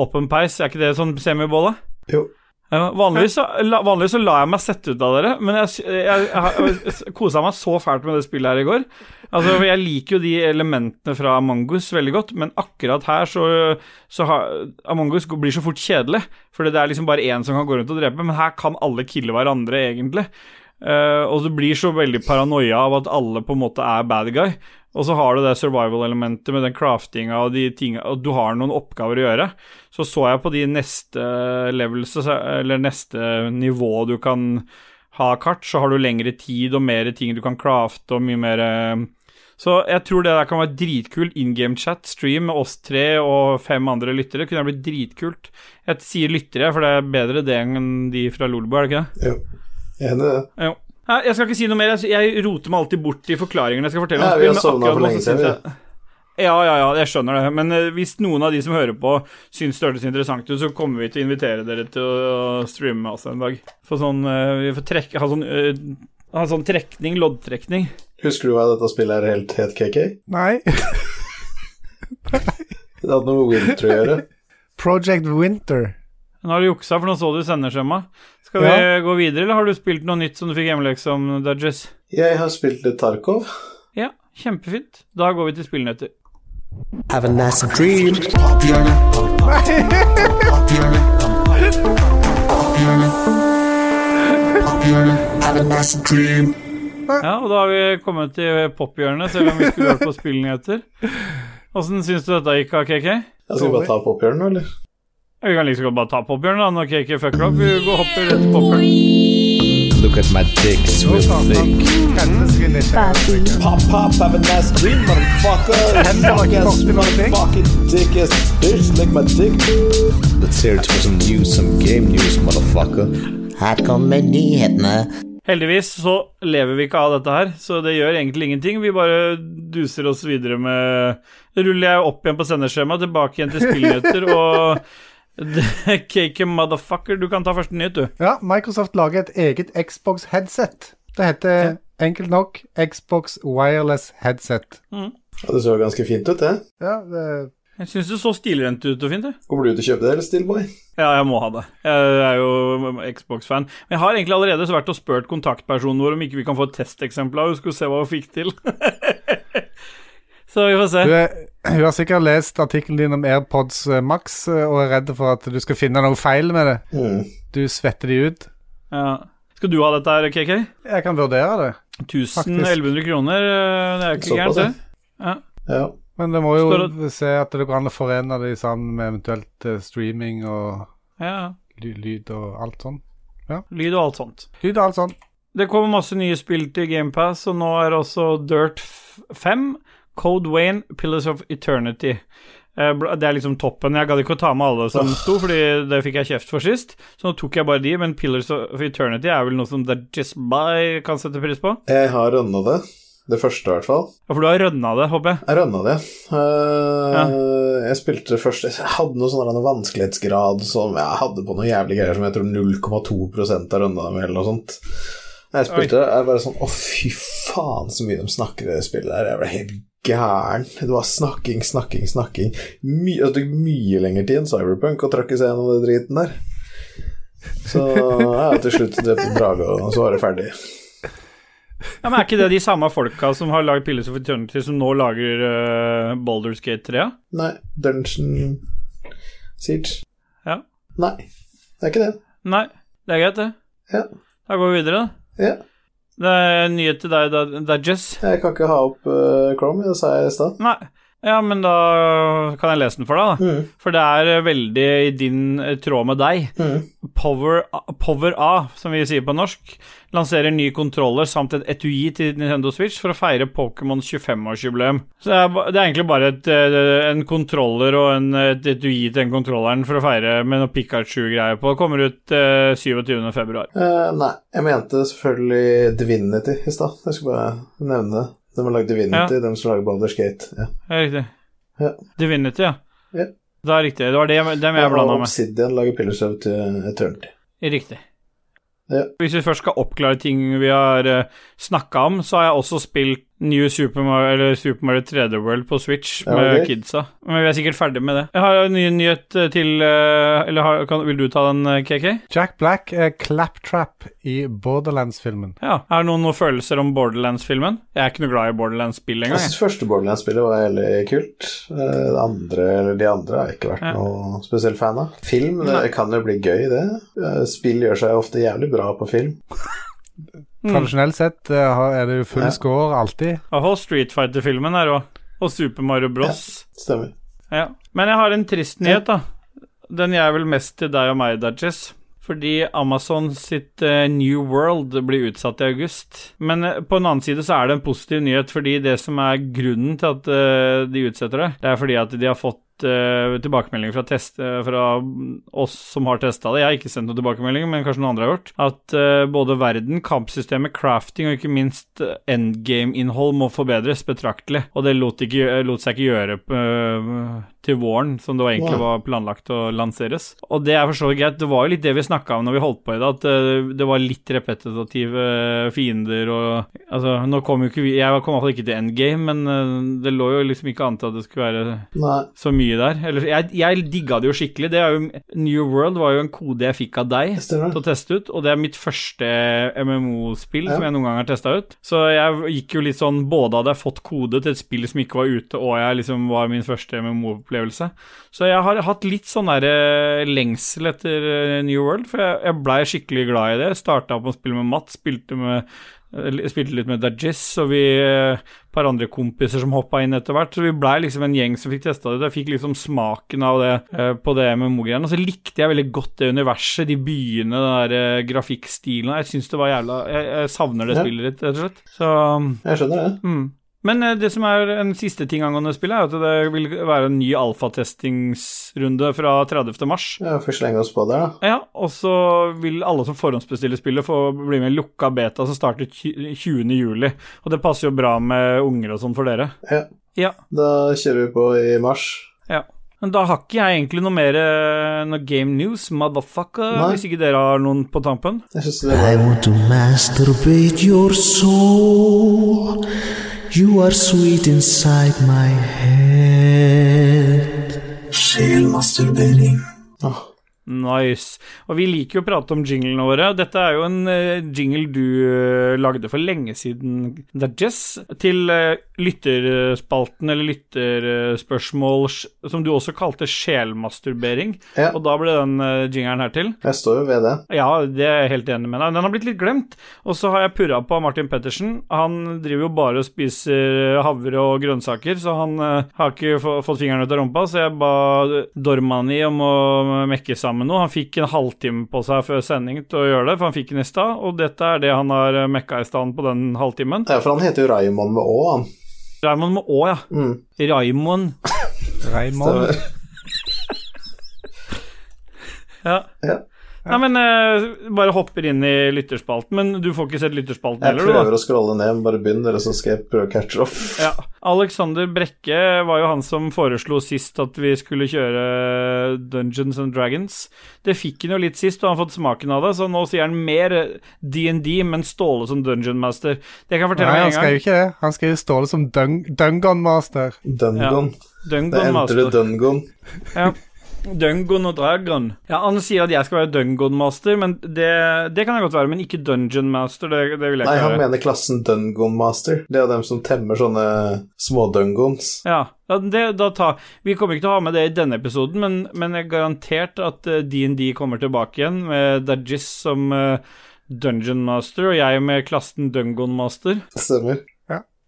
Åpen peis. Er ikke det sånn semibål, da? Jo. Vanligvis, så, la, vanligvis så lar jeg meg sette ut av dere, men jeg, jeg, jeg, jeg, kosa meg så fælt med det spillet her i går. Altså, Jeg liker jo de elementene fra Among us veldig godt, men akkurat her så, så har Among us blir så fort kjedelig. Fordi det er liksom bare én som kan gå rundt og drepe, men her kan alle kille hverandre, egentlig. Uh, og du blir så veldig paranoia av at alle på en måte er bad guy. Og så har du det survival-elementet med den craftinga og de tinga Og du har noen oppgaver å gjøre. Så så jeg på de neste levels, eller neste nivå du kan ha kart, så har du lengre tid og mer ting du kan crafte og mye mer Så jeg tror det der kan være dritkult. In game chat, stream med oss tre og fem andre lyttere kunne blitt dritkult. Jeg sier lyttere, for det er bedre det enn de fra Lolbo, er det ikke det? Jo. Enig i det. Nei, Jeg skal ikke si noe mer. Jeg, roter meg alltid bort i forklaringene jeg skal fortelle Ja, om vi har spill, men akkurat for nå lenge siden, jeg ja, ja, ja, jeg skjønner det. Men eh, hvis noen av de som hører på, syns det hørtes interessant ut, så kommer vi til å invitere dere til å streame med oss en dag. For sånn eh, Vi får trekke Ha sånn, eh, ha sånn trekning, loddtrekning. Husker du hva dette spillet er helt het, KK? Nei. Det hadde noe med Winter å gjøre. Project Winter. Nå har du juksa, for nå så du sendeskjema. Skal vi gå videre, eller har du spilt noe nytt som du fikk hjemmelekse om, Dudges? Jeg har spilt litt Tarkov. Ja, kjempefint. Da går vi til spillnyheter. Have a nice dream. Have a nice dream. Ja, og da har vi kommet til pophjørnet, selv om vi skulle hørt på spillnyheter. Åssen syns du dette gikk, KK? Jeg skal bare ta pophjørnet, eller? Vi kan godt bare ta popbjørnen, da, når KK fucker opp. Vi går hopper rett til pophjørnet. Look at my dick, it's Nå real starter han. thick. Kjente seg litt. Pop, pop, have a nice dream, motherfucker. Hender var ikke borti noen ting. Motherfucking dick ass bitch, lick my dick. Let's hear it for some news, some game news, motherfucker. Her kommer nyhetene. Heldigvis så lever vi ikke av dette her, så det gjør egentlig ingenting. Vi bare duser oss videre med Ruller jeg opp igjen på sendeskjemaet, tilbake igjen til spillnyheter, og KK motherfucker, du kan ta første nyhet, du. Ja, Microsoft lager et eget Xbox-headset. Det heter enkelt nok Xbox Wireless Headset. Ja, det så ganske fint ut, det. Ja, det, Jeg syns det så stilrent ut og fint, ut. Kommer du til å kjøpe det, eller Steelboy? Ja, jeg må ha det. Jeg er jo Xbox-fan. Men jeg har egentlig allerede vært og spurt kontaktpersonen vår om ikke vi kan få et testeksemplar, og skulle se hva hun fikk til. så vi får se. du, er, hun har sikkert lest artikkelen din om AirPods eh, Max eh, og er redd for at du skal finne noe feil med det. Mm. Du svetter de ut. Ja. Skal du ha dette her, KK? Jeg kan vurdere det, 1100 kroner, eh, det er ikke gærent, det. Ja. Ja. men det må jo det... se at det går an å forene det sammen med eventuelt streaming og ja. lyd og alt sånn. Lyd og alt sånt. Lyd og alt sånt. Det kommer masse nye spill til GamePass, og nå er også Dirt 5, Code Wayne, Pillars of Eternity. Eh, Det er liksom toppen. Jeg gadd ikke å ta med alle som sto, fordi det fikk jeg kjeft for sist. Så nå tok jeg bare de, men Pillars of Eternity er vel noe som The Just By kan sette pris på? Jeg har rønna det. Det første, i hvert fall. Ja, for du har rønna det, håper jeg. Jeg rønna det. Eh, Jeg spilte det først Jeg hadde noe sånn vanskelighetsgrad som jeg hadde på noe jævlig greier som jeg tror 0,2 har rønna det med, eller noe sånt. Jeg spilte det, jeg bare sånn Å, fy faen, så mye de snakker i det spillet der. Jeg ble helt gæren. Det var snakking, snakking, snakking. My, det tok mye lengre tid enn Cyberpunk å trakke seg gjennom den driten der. Så ja, til slutt drepte Brage, og så var det ferdig. Ja, men Er ikke det de samme folka som har lagd Pillars of Eternity, som nå lager uh, Boulders Gate 3? Nei, Dungeon Siege. Ja. Nei. Det er ikke det. Nei, det er greit, det. Ja. Da går vi videre, da. Ja. Det er en nyhet til deg, Da- Dajess. Jeg kan ikke ha opp uh, Chrome, det sa jeg i stad. Ja, men da kan jeg lese den for deg, da. Mm. For det er eh, veldig i din eh, tråd med deg. Mm. Power, Power A, som vi sier på norsk, lanserer ny kontroller samt et etui til Nintendo Switch for å feire Pokémons 25-årsjubileum. Så det er, det er egentlig bare et, eh, en kontroller og en, et etui til den kontrolleren for å feire med noe Pikachu-greier på. Det kommer ut eh, 27. februar. Eh, nei, jeg mente selvfølgelig Divinity i stad. Jeg skal bare nevne det. De har lagd Divinity, de som lager Baldur's Gate. Ja. Er riktig. Ja. Divinity, ja. Ja. Det er riktig. Det var det dem jeg blanda med. Obsidian lager Pillars of Eternity. Riktig. Ja. Hvis vi først skal oppklare ting vi har uh, snakka om, så har jeg også spilt New Super Mario, eller Super Mario 3D World på Switch Ja, med okay. kidsa. Men vi er sikkert ferdig med det. Jeg har en ny nyhet eh, til eh, Eller har, kan, vil du ta den, eh, KK? Jack Black er claptrap i Borderlands-filmen. Ja. Er det noen, noen følelser om Borderlands-filmen? Jeg er ikke noe glad i Borderlands-spill engang. Jeg synes syns første Borderlands-spillet var veldig kult. Eh, Det andre, eller de andre har jeg ikke vært Ja. noe spesielt fan av. Film det kan jo bli gøy, det. Eh, Spill gjør seg ofte jævlig bra på film. Mm. Tradisjonelt sett eh, er det jo full Ja. score alltid. I hvert Street Fighter-filmen her òg. Og Super Mario Bros. Ja, Stemmer. Ja. Men jeg har en trist nyhet, da. Den er vel mest til deg og meg, Dudges. Fordi Amazon sitt uh, New World blir utsatt i august. Men uh, på en annen side så er det en positiv nyhet, fordi det som er grunnen til at uh, de utsetter det, det er fordi at de har fått uh, tilbakemeldinger fra, test, uh, fra oss som har testa det. Jeg har ikke sendt noen tilbakemeldinger, men kanskje noen andre har gjort. At uh, både verden, kampsystemet, crafting og ikke minst eh, endgame-innhold må forbedres betraktelig. Og det lot, ikke, lot seg ikke gjøre eh, til våren, som det egentlig Wow. var planlagt å lanseres. Og det er for så vidt greit. Det var jo litt det vi snakka om når vi holdt på i det, at eh, det var litt repetitive fiender og Altså, nå kom jo ikke vi Jeg kom i hvert fall ikke til endgame, men eh, det lå jo liksom ikke an til at det skulle være Nei. så mye der. Eller, jeg, jeg digga det jo skikkelig. Det jo, New World var jo en kode jeg fikk av deg til å teste ut, og det er mitt første MMO-spill Ja. som jeg noen gang har testa ut. Så jeg gikk jo litt sånn Både hadde jeg fått kode til et spill som ikke var ute, og jeg liksom var min første MMO-opplevelse. Så jeg har hatt litt sånn der eh, lengsel etter eh, New World, for jeg, jeg blei skikkelig glad i det. Starta opp å spille med Matt, spilte med eh, Spilte litt med Dajis, og vi eh, et par andre kompiser som hoppa inn etter hvert. Så vi blei liksom en gjeng som fikk testa det. Jeg fikk liksom smaken av det eh, på det MMO-greiene. Og så likte jeg veldig godt det universet, de byene, den der eh, grafikkstilen. Jeg syns det var jævla Jeg, jeg savner det spillet litt, rett og slett. Så Jeg skjønner det. mm. Men eh, det som er en siste ting angående spillet, er at det vil være en ny alfatestingsrunde fra 30. mars. Ja, får slenge oss på der, da. Ja, og så vil alle som forhåndsbestiller spillet, få bli med i lukka beta som starter 20. juli. Og det passer jo bra med unger og sånn for dere. Ja. Ja. Da kjører vi på i mars. ja. Men da har ikke jeg egentlig noe mer eh, noe game news, motherfucker, Nei. hvis ikke dere har noen på tampen. Jeg synes det I want to masturbate your soul. You are sweet inside my head. Sjelmasturbering. Oh. Nice. Og vi liker jo å prate om jinglene våre. Dette er jo en eh, jingle du eh, lagde for lenge siden, Dajess, til uh, lytterspalten eller lytterspørsmål som du også kalte sjelmasturbering. Ja. Og da ble den uh, jingeren her til. Jeg står jo ved det. Ja, det er jeg helt enig med deg. Den har blitt litt glemt. Og så har jeg purra på Martin Pettersen. Han driver jo bare og spiser havre og grønnsaker, så han eh, har ikke fått fingeren ut av rumpa, så jeg ba Dormani om å mekke sammen noe. Han fikk en halvtime på seg før sending til å gjøre det, for han fikk den i stad, og dette er det han har eh, mekka i stand på den halvtimen. Ja, for han heter jo Raymond med Å, han. Raymond med Å, ja. Mm. Raymond. Raymond. ja. Ja. Ja. Nei, men uh, bare hopper inn i lytterspalten. Men du får ikke sett lytterspalten Jeg heller, du, da? prøver å scrolle ned, bare begynn dere, så skal jeg prøve å catche opp. Ja. Alexander Brekke var jo han som foreslo sist at vi skulle kjøre Dungeons and Dragons. Det fikk han jo litt sist, og han har fått smaken av det, så nå sier han mer DND, men Ståle som Dungeon Master. Det kan jeg fortelle Nei, han en gang. jo ikke det. Han skrev Ståle som Dung Dungon Master. Dungon. Dungeon Det er du the Master. Dungon. Ja. Dungon og Dragon. Ja, Han sier at jeg skal være Dungon Master, men det, det kan jeg godt være. Men ikke Dungeon Master. Det, det vil jeg Nei, ikke han mener klassen Dungon Master. Det er dem som temmer sånne små-dungons. Ja, ja, det, da ta, Vi kommer ikke til å ha med det i denne episoden, men, men jeg er garantert at eh, DND kommer tilbake igjen med Dajis som eh, Dungeon Master, og jeg med klassen Dungon Master. Stemmer.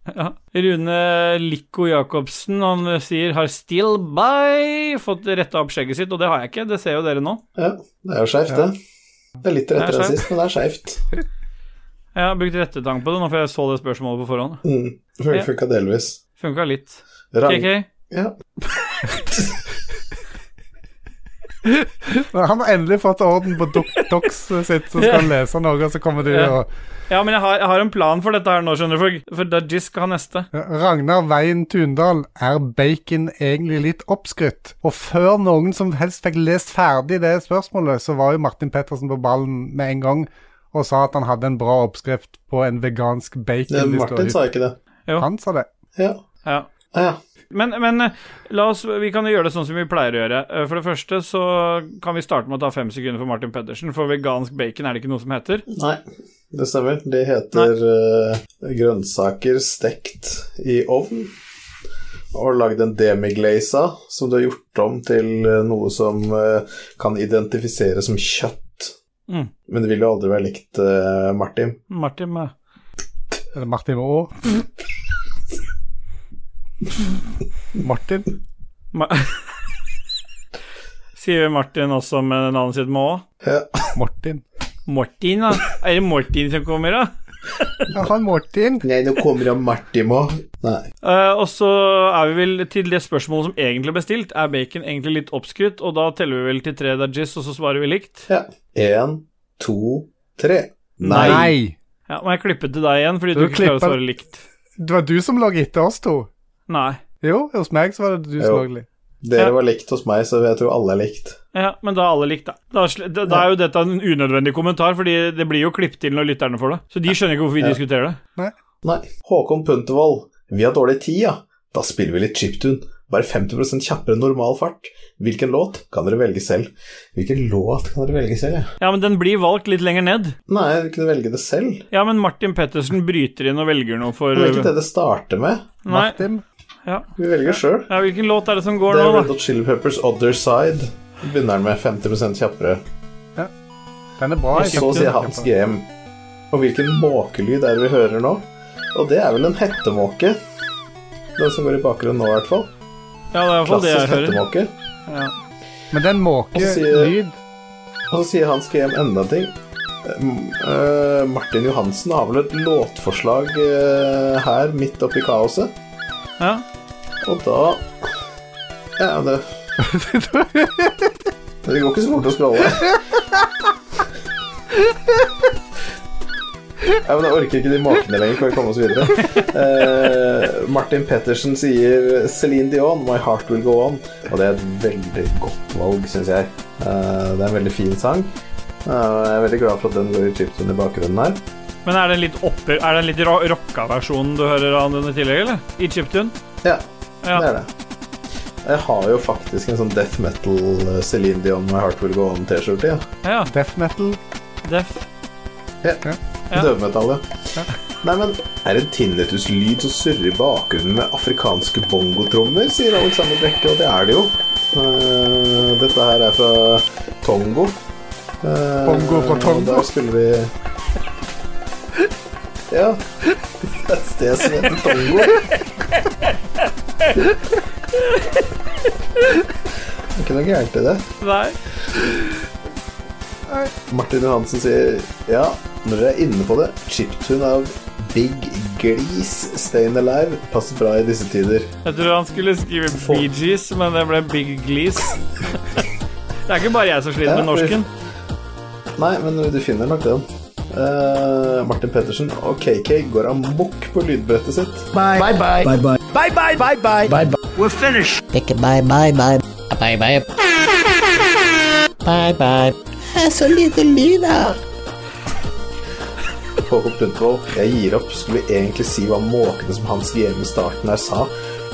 Ja. Rune Lico Jacobsen han sier 'har still by' fått retta opp skjegget sitt, og det har jeg ikke. Det ser jo dere nå. Ja, det er jo skeivt, det. Det er litt er rettere enn sist, men det er skeivt. Jeg har brukt rettetang på det nå, for jeg så det spørsmålet på forhånd. Mm. Fun- Ja. Funka delvis. Funka litt. Rang- KK? Ja. Han har endelig fått orden på Dox sitt, så skal han lese noe, og så kommer du Ja. og Ja, men jeg har, jeg har en plan for dette her nå, skjønner du, for, for Dajis skal ha neste. Ragnar Veien Tundal, er bacon egentlig litt oppskrytt? Og før noen som helst fikk lest ferdig det spørsmålet, så var jo Martin Pettersen på ballen med en gang og sa at han hadde en bra oppskrift på en vegansk bacon. Ja, Martin sa ikke det. Jo. Han sa det. Ja. Ja. Ja. Men, men eh, la oss, vi kan jo gjøre det sånn som vi pleier å gjøre. Eh, For det første så kan vi starte med å ta fem sekunder for Martin Pedersen, for vegansk bacon er det ikke noe som heter. Nei, det stemmer. Det heter uh, grønnsaker stekt i ovn. Og lagd en demiglaza som du har gjort om til noe som uh, kan identifiseres som kjøtt. Mm. Men det vil jo aldri være likt uh, Martin. Martin eh, Eller Martin Aa. Martin. Ma Sier Martin også med navnet sitt med Å? Ja. Martin. Martin, da? Er det Martin som kommer, da? Ja, han Martin. Nei, nå kommer han Martin òg. Nei. Eh, og så er vi vel til det spørsmålet som egentlig ble stilt. Er bacon egentlig litt oppskrytt? Og da teller vi vel til tre dajis, og så svarer vi likt? Ja. Én, to, tre. Nei. Nei. Ja, Må jeg klippe til deg igjen, fordi du, Du ikke klarer å svare likt? Det var du som lå etter oss to. Nei. Jo, hos meg så var det du som lagde litt. Dere Ja. var likt hos meg, så jeg tror alle er likt. Ja, men da er alle likt, da. Da, da, da er jo dette en unødvendig kommentar, fordi det blir jo klippet til når lytterne får det. Så de skjønner ikke hvorfor vi Ja. diskuterer det. Nei. Håkon Puntervold, vi har dårlig tid, ja. Da spiller vi litt chiptune. Bare 50 kjappere enn normal fart. Hvilken låt kan dere velge selv? Hvilken låt kan dere velge selv, ja? Ja, men den blir valgt litt lenger ned. Nei, vi kunne velge det selv. Ja, men Martin Pettersen bryter inn og velger noe for Det er ikke det det starter med. Nei. Martin. Ja. Vi velger sjøl. ja, hvilken låt er det som går Det er nå, Red da? Hot Chili Peppers Other Side. Begynner den med 50 kjappere. Ja. Den er bra. Og så sier. Hans GM Og hvilken måkelyd er det vi hører nå? Og det er vel en hettemåke. Den som går i bakgrunnen nå, i hvert fall. Ja, det er i hvert fall det jeg Klassisk hører. hettemåke. Ja. Men den måkelyd Og så sier Hans GM enda en ting. Eh, eh, Martin Johansen har vel et låtforslag uh, her midt oppi kaoset. ja. Og da Ja, død. Det går ikke så fort å skrolle. Ja, men Jeg orker ikke de makene lenger. Kan vi komme oss videre? Eh, Martin Pettersen sier Celine Dion, 'My Heart Will Go On'. Og det er et veldig godt valg, syns jeg. Eh, det er en veldig fin sang. Eh, jeg er veldig glad for at den går i chipsen i bakgrunnen her. Men er det en litt opper... Er det en litt rocka versjon du hører av den i tillegg, eller? I chiptune? Ja, Ja. det er det. Jeg har jo faktisk en sånn death metal eh, Celine Dion, 'My Heart Will Go On'-T-skjorte. Ja. ja. Death metal. Death. Ja. Ja. Døvmetallet. ja. Nei, men er det en tinnitus-lyd som surrer i bakgrunnen med afrikanske bongotrommer, sier Alexander Brekke, og det er det jo. Eh, dette her er fra Tongo. Eh, Bongo fra Tongo? Der spiller vi Ja. Det er et sted som heter Tongo. Det er ikke noe gærent i det. Nei. Martin Johansen sier ja, når dere er inne på det, chiptune av Big Glees Stayin' Alive passer bra i disse tider. Jeg tror han skulle skrive Bee Gees, men det ble Big Glees. det er ikke bare jeg som sliter Ja, med norsken. Nei, men du finner nok den. Uh, Martin Pettersen og KK går amok på lydbrettet sitt. Bye bye bye bye bye bye bye bye bye bye bye. We're finished. Ikke bye bye bye bye bye. Bye bye. Det er så lite lyd her. Håkon Puntervold, jeg gir opp. Skulle egentlig si hva måkene som Hans GM i starten her sa,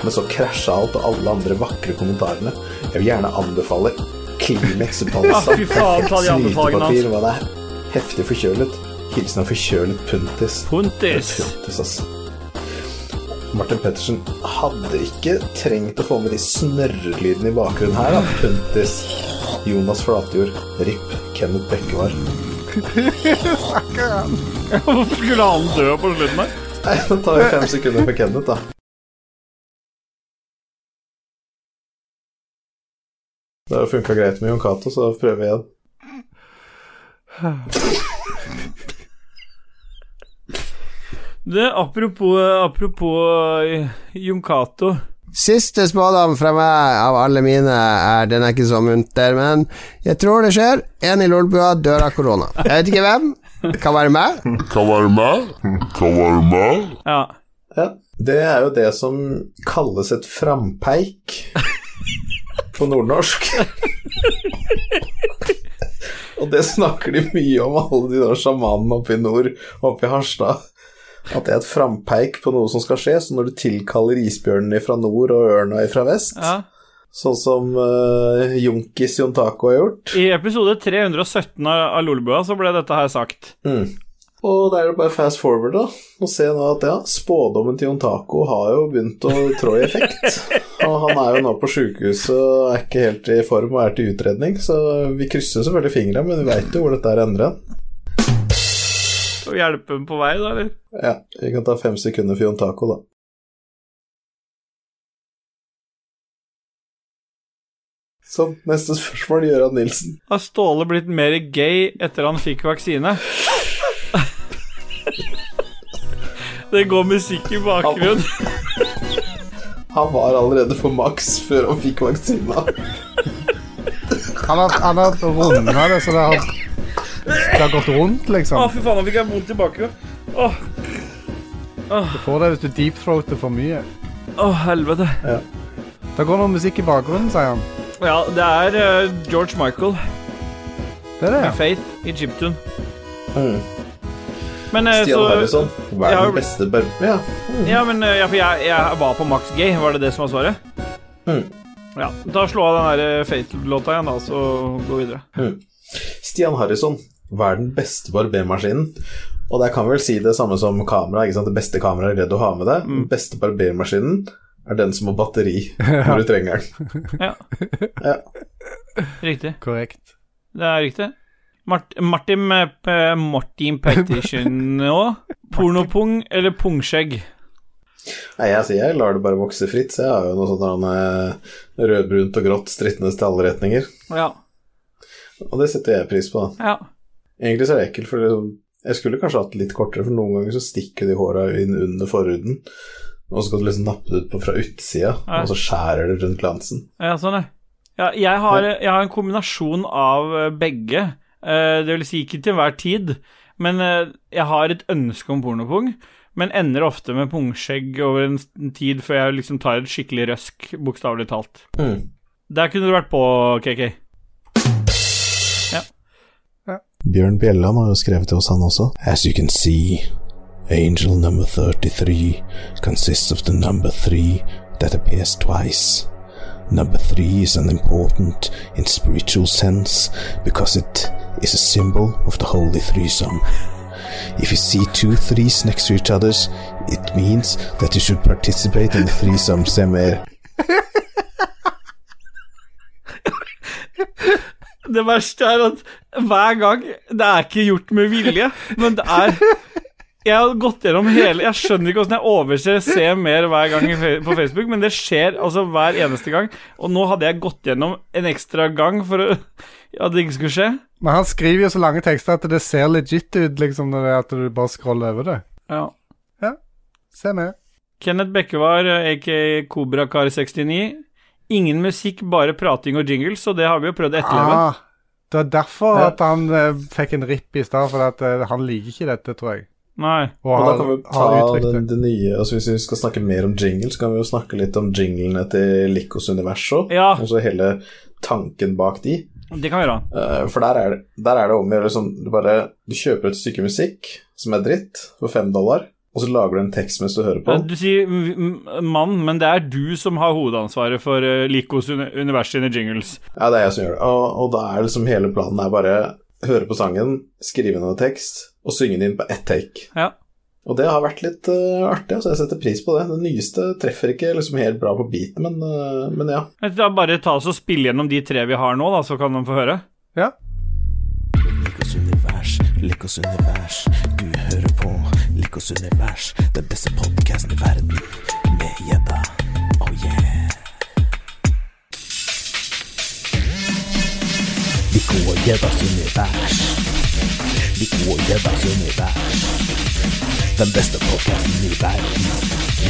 men så krasja alt, og alle andre vakre kommentarene. Jeg vil gjerne anbefale Kleenex uten fy faen, ta de anbefalingene hans. Hva det. Heftig forkjølet. Hilsen av forkjølet puntis. Puntis. Puntis, ass. Martin Pettersen hadde ikke trengt å få med de snørrelydene i bakgrunnen her, da. Puntis. Jonas Flatjord. RIP. Kenneth Bekkevar. Hvorfor skulle han dø på slutten her? Nei, Det tar vi fem sekunder for Kenneth, da. Det har funka greit med Jon Cato, så prøver vi igjen. Det, apropos, apropos eh, Jon Cato. Siste spådom fra meg av alle mine er Den er ikke så munter, men jeg tror det skjer. En i Lolbua dør av korona. Jeg vet ikke hvem. Kan være meg. Kan være meg. Kan være meg. Ja. Ja. Det er jo det som kalles et frampeik på nordnorsk. Og det snakker de mye om, alle de der sjamanene oppe i nord, oppe i Harstad. At det er et frampeik på noe som skal skje. Så når du tilkaller isbjørnen fra nord og ørna fra vest, ja. sånn som uh, Junkis Jon Taco har gjort I episode 317 av Lolbua så ble dette her sagt. mm. Og da er det bare fast forward, da. Og se nå at ja, spådommen til Jon Taco har jo begynt å trå i effekt. Og han er jo nå på sjukehuset og er ikke helt i form og er til utredning, så vi krysser selvfølgelig fingra, men vi veit jo hvor dette er ender hen. Skal hjelpe dem på vei, da, eller? Ja, vi kan ta fem sekunder for Jon Taco, da. Sånn, neste spørsmål, Gøran Nilsen. Har Ståle blitt mer gay etter han fikk vaksine? Det går musikk i bakgrunnen. Han var allerede for maks før han fikk vaksina. Han har, han har runda det, så det har, det har gått rundt, liksom. Å, fy faen, nå fikk jeg vondt i bakgrunnen. Å, Du får det hvis du deepthroater for mye. å, helvete. Det går noe musikk i bakgrunnen, sier han. Ja, det er eh, George Michael Det er det, ja. Faith i Jimtun Mm. Men eh, Stian så Harrison, har verdens jo- beste bør... Ja. Ja, men eh, ja, for jeg, jeg var på Max Gay, var det det som var svaret? Mm. Ja, Da slå av den der eh, Faith-låta igjen, da, så gå videre. Stian Harrison, hva er den beste barbermaskinen? Og der kan vi vel si det samme som kamera. Ikke sant? Det beste kameraet er det du har med deg. Den beste barbermaskinen er den som har batteri når du trenger den. Ja. Ja. Riktig. Korrekt. Det er riktig. Mart Martin, eh, P- Martin Pettersen òg. Pornopung eller pungskjegg? Nei, jeg sier jeg lar det bare vokse fritt, så jeg har jo noe sånn eh, rødbrunt og grått strittende til alle retninger. Ja. Og det setter jeg pris på, da. ja. Egentlig så er det ekkelt, for jeg skulle kanskje hatt det litt kortere, for noen ganger så stikker de håra inn under forhuden, og så skal du liksom nappe det ut på fra utsida, Ja. og så skjærer det rundt glansen. Ja, sånn, ja. jeg, har, jeg har en kombinasjon av eh, begge. Eh, Det vil si ikke til hver tid, men eh, jeg har et ønske om pornopung. Men ender ofte med pungskjegg over en en tid før jeg liksom tar et skikkelig røsk, bokstavelig talt. Mm. Der kunne du vært på, KK. Bjørn Bjelland har jo skrevet til oss, han også. As you can see, angel number 33 consists of the number 3 that appears twice. Number 3 is an important in spiritual sense because it is a symbol of the holy threesome. If you see two threes next to each other, it means that you should participate in the threesome semmer. Det verste er at hver gang Det er ikke gjort med vilje, men det er Jeg har gått gjennom hele Jeg skjønner ikke hvordan jeg overser Se mer hver gang på Facebook, men det skjer altså hver eneste gang. Og nå hadde jeg gått gjennom en ekstra gang for å, at det ikke skulle skje. Men han skriver jo så lange tekster at det ser legit ut, liksom, når det er at du bare scroller over det. Ja. Se med. Kenneth Bekkevar, aka Kobrakar69. Ingen musikk, bare prating og jingles, og det har vi jo prøvd å etterleve. Ah, det er derfor Ja. at han eh, fikk en ripp i stad, for at, eh, han liker ikke dette, tror jeg. Nei. Og, Og da har, kan vi ta uttrykt det, det. det nye altså Hvis vi skal snakke mer om jingle, så kan vi jo snakke litt om jinglene til Likos univers òg. Ja. Altså hele tanken bak de. Det kan vi gjøre. Eh, for der er, det, der er det om å gjøre liksom, du bare Du kjøper et stykke musikk som er dritt, for fem dollar, og så lager du en tekst mens du hører på. Du sier mann, men det er du som har hovedansvaret for uh, Likos univers sine jingles. Ja, det er jeg som gjør det. Og, og da er liksom hele planen er bare høre på sangen, skrive ned tekst, og synge den inn på ett take. Ja. Og det har vært litt uh, artig, altså jeg setter pris på det. Det nyeste treffer ikke liksom helt bra på beaten, men, uh, men ja. Da Bare ta oss og spille gjennom de tre vi har nå, da, så kan de få høre. Ja. Likos univers, Likos univers. Du hører på univers, den beste podkasten i verden. Med gjedda. Oh yeah. Nico og gjeddas univers. Nico og gjeddas univers. Den beste podkasten i verden.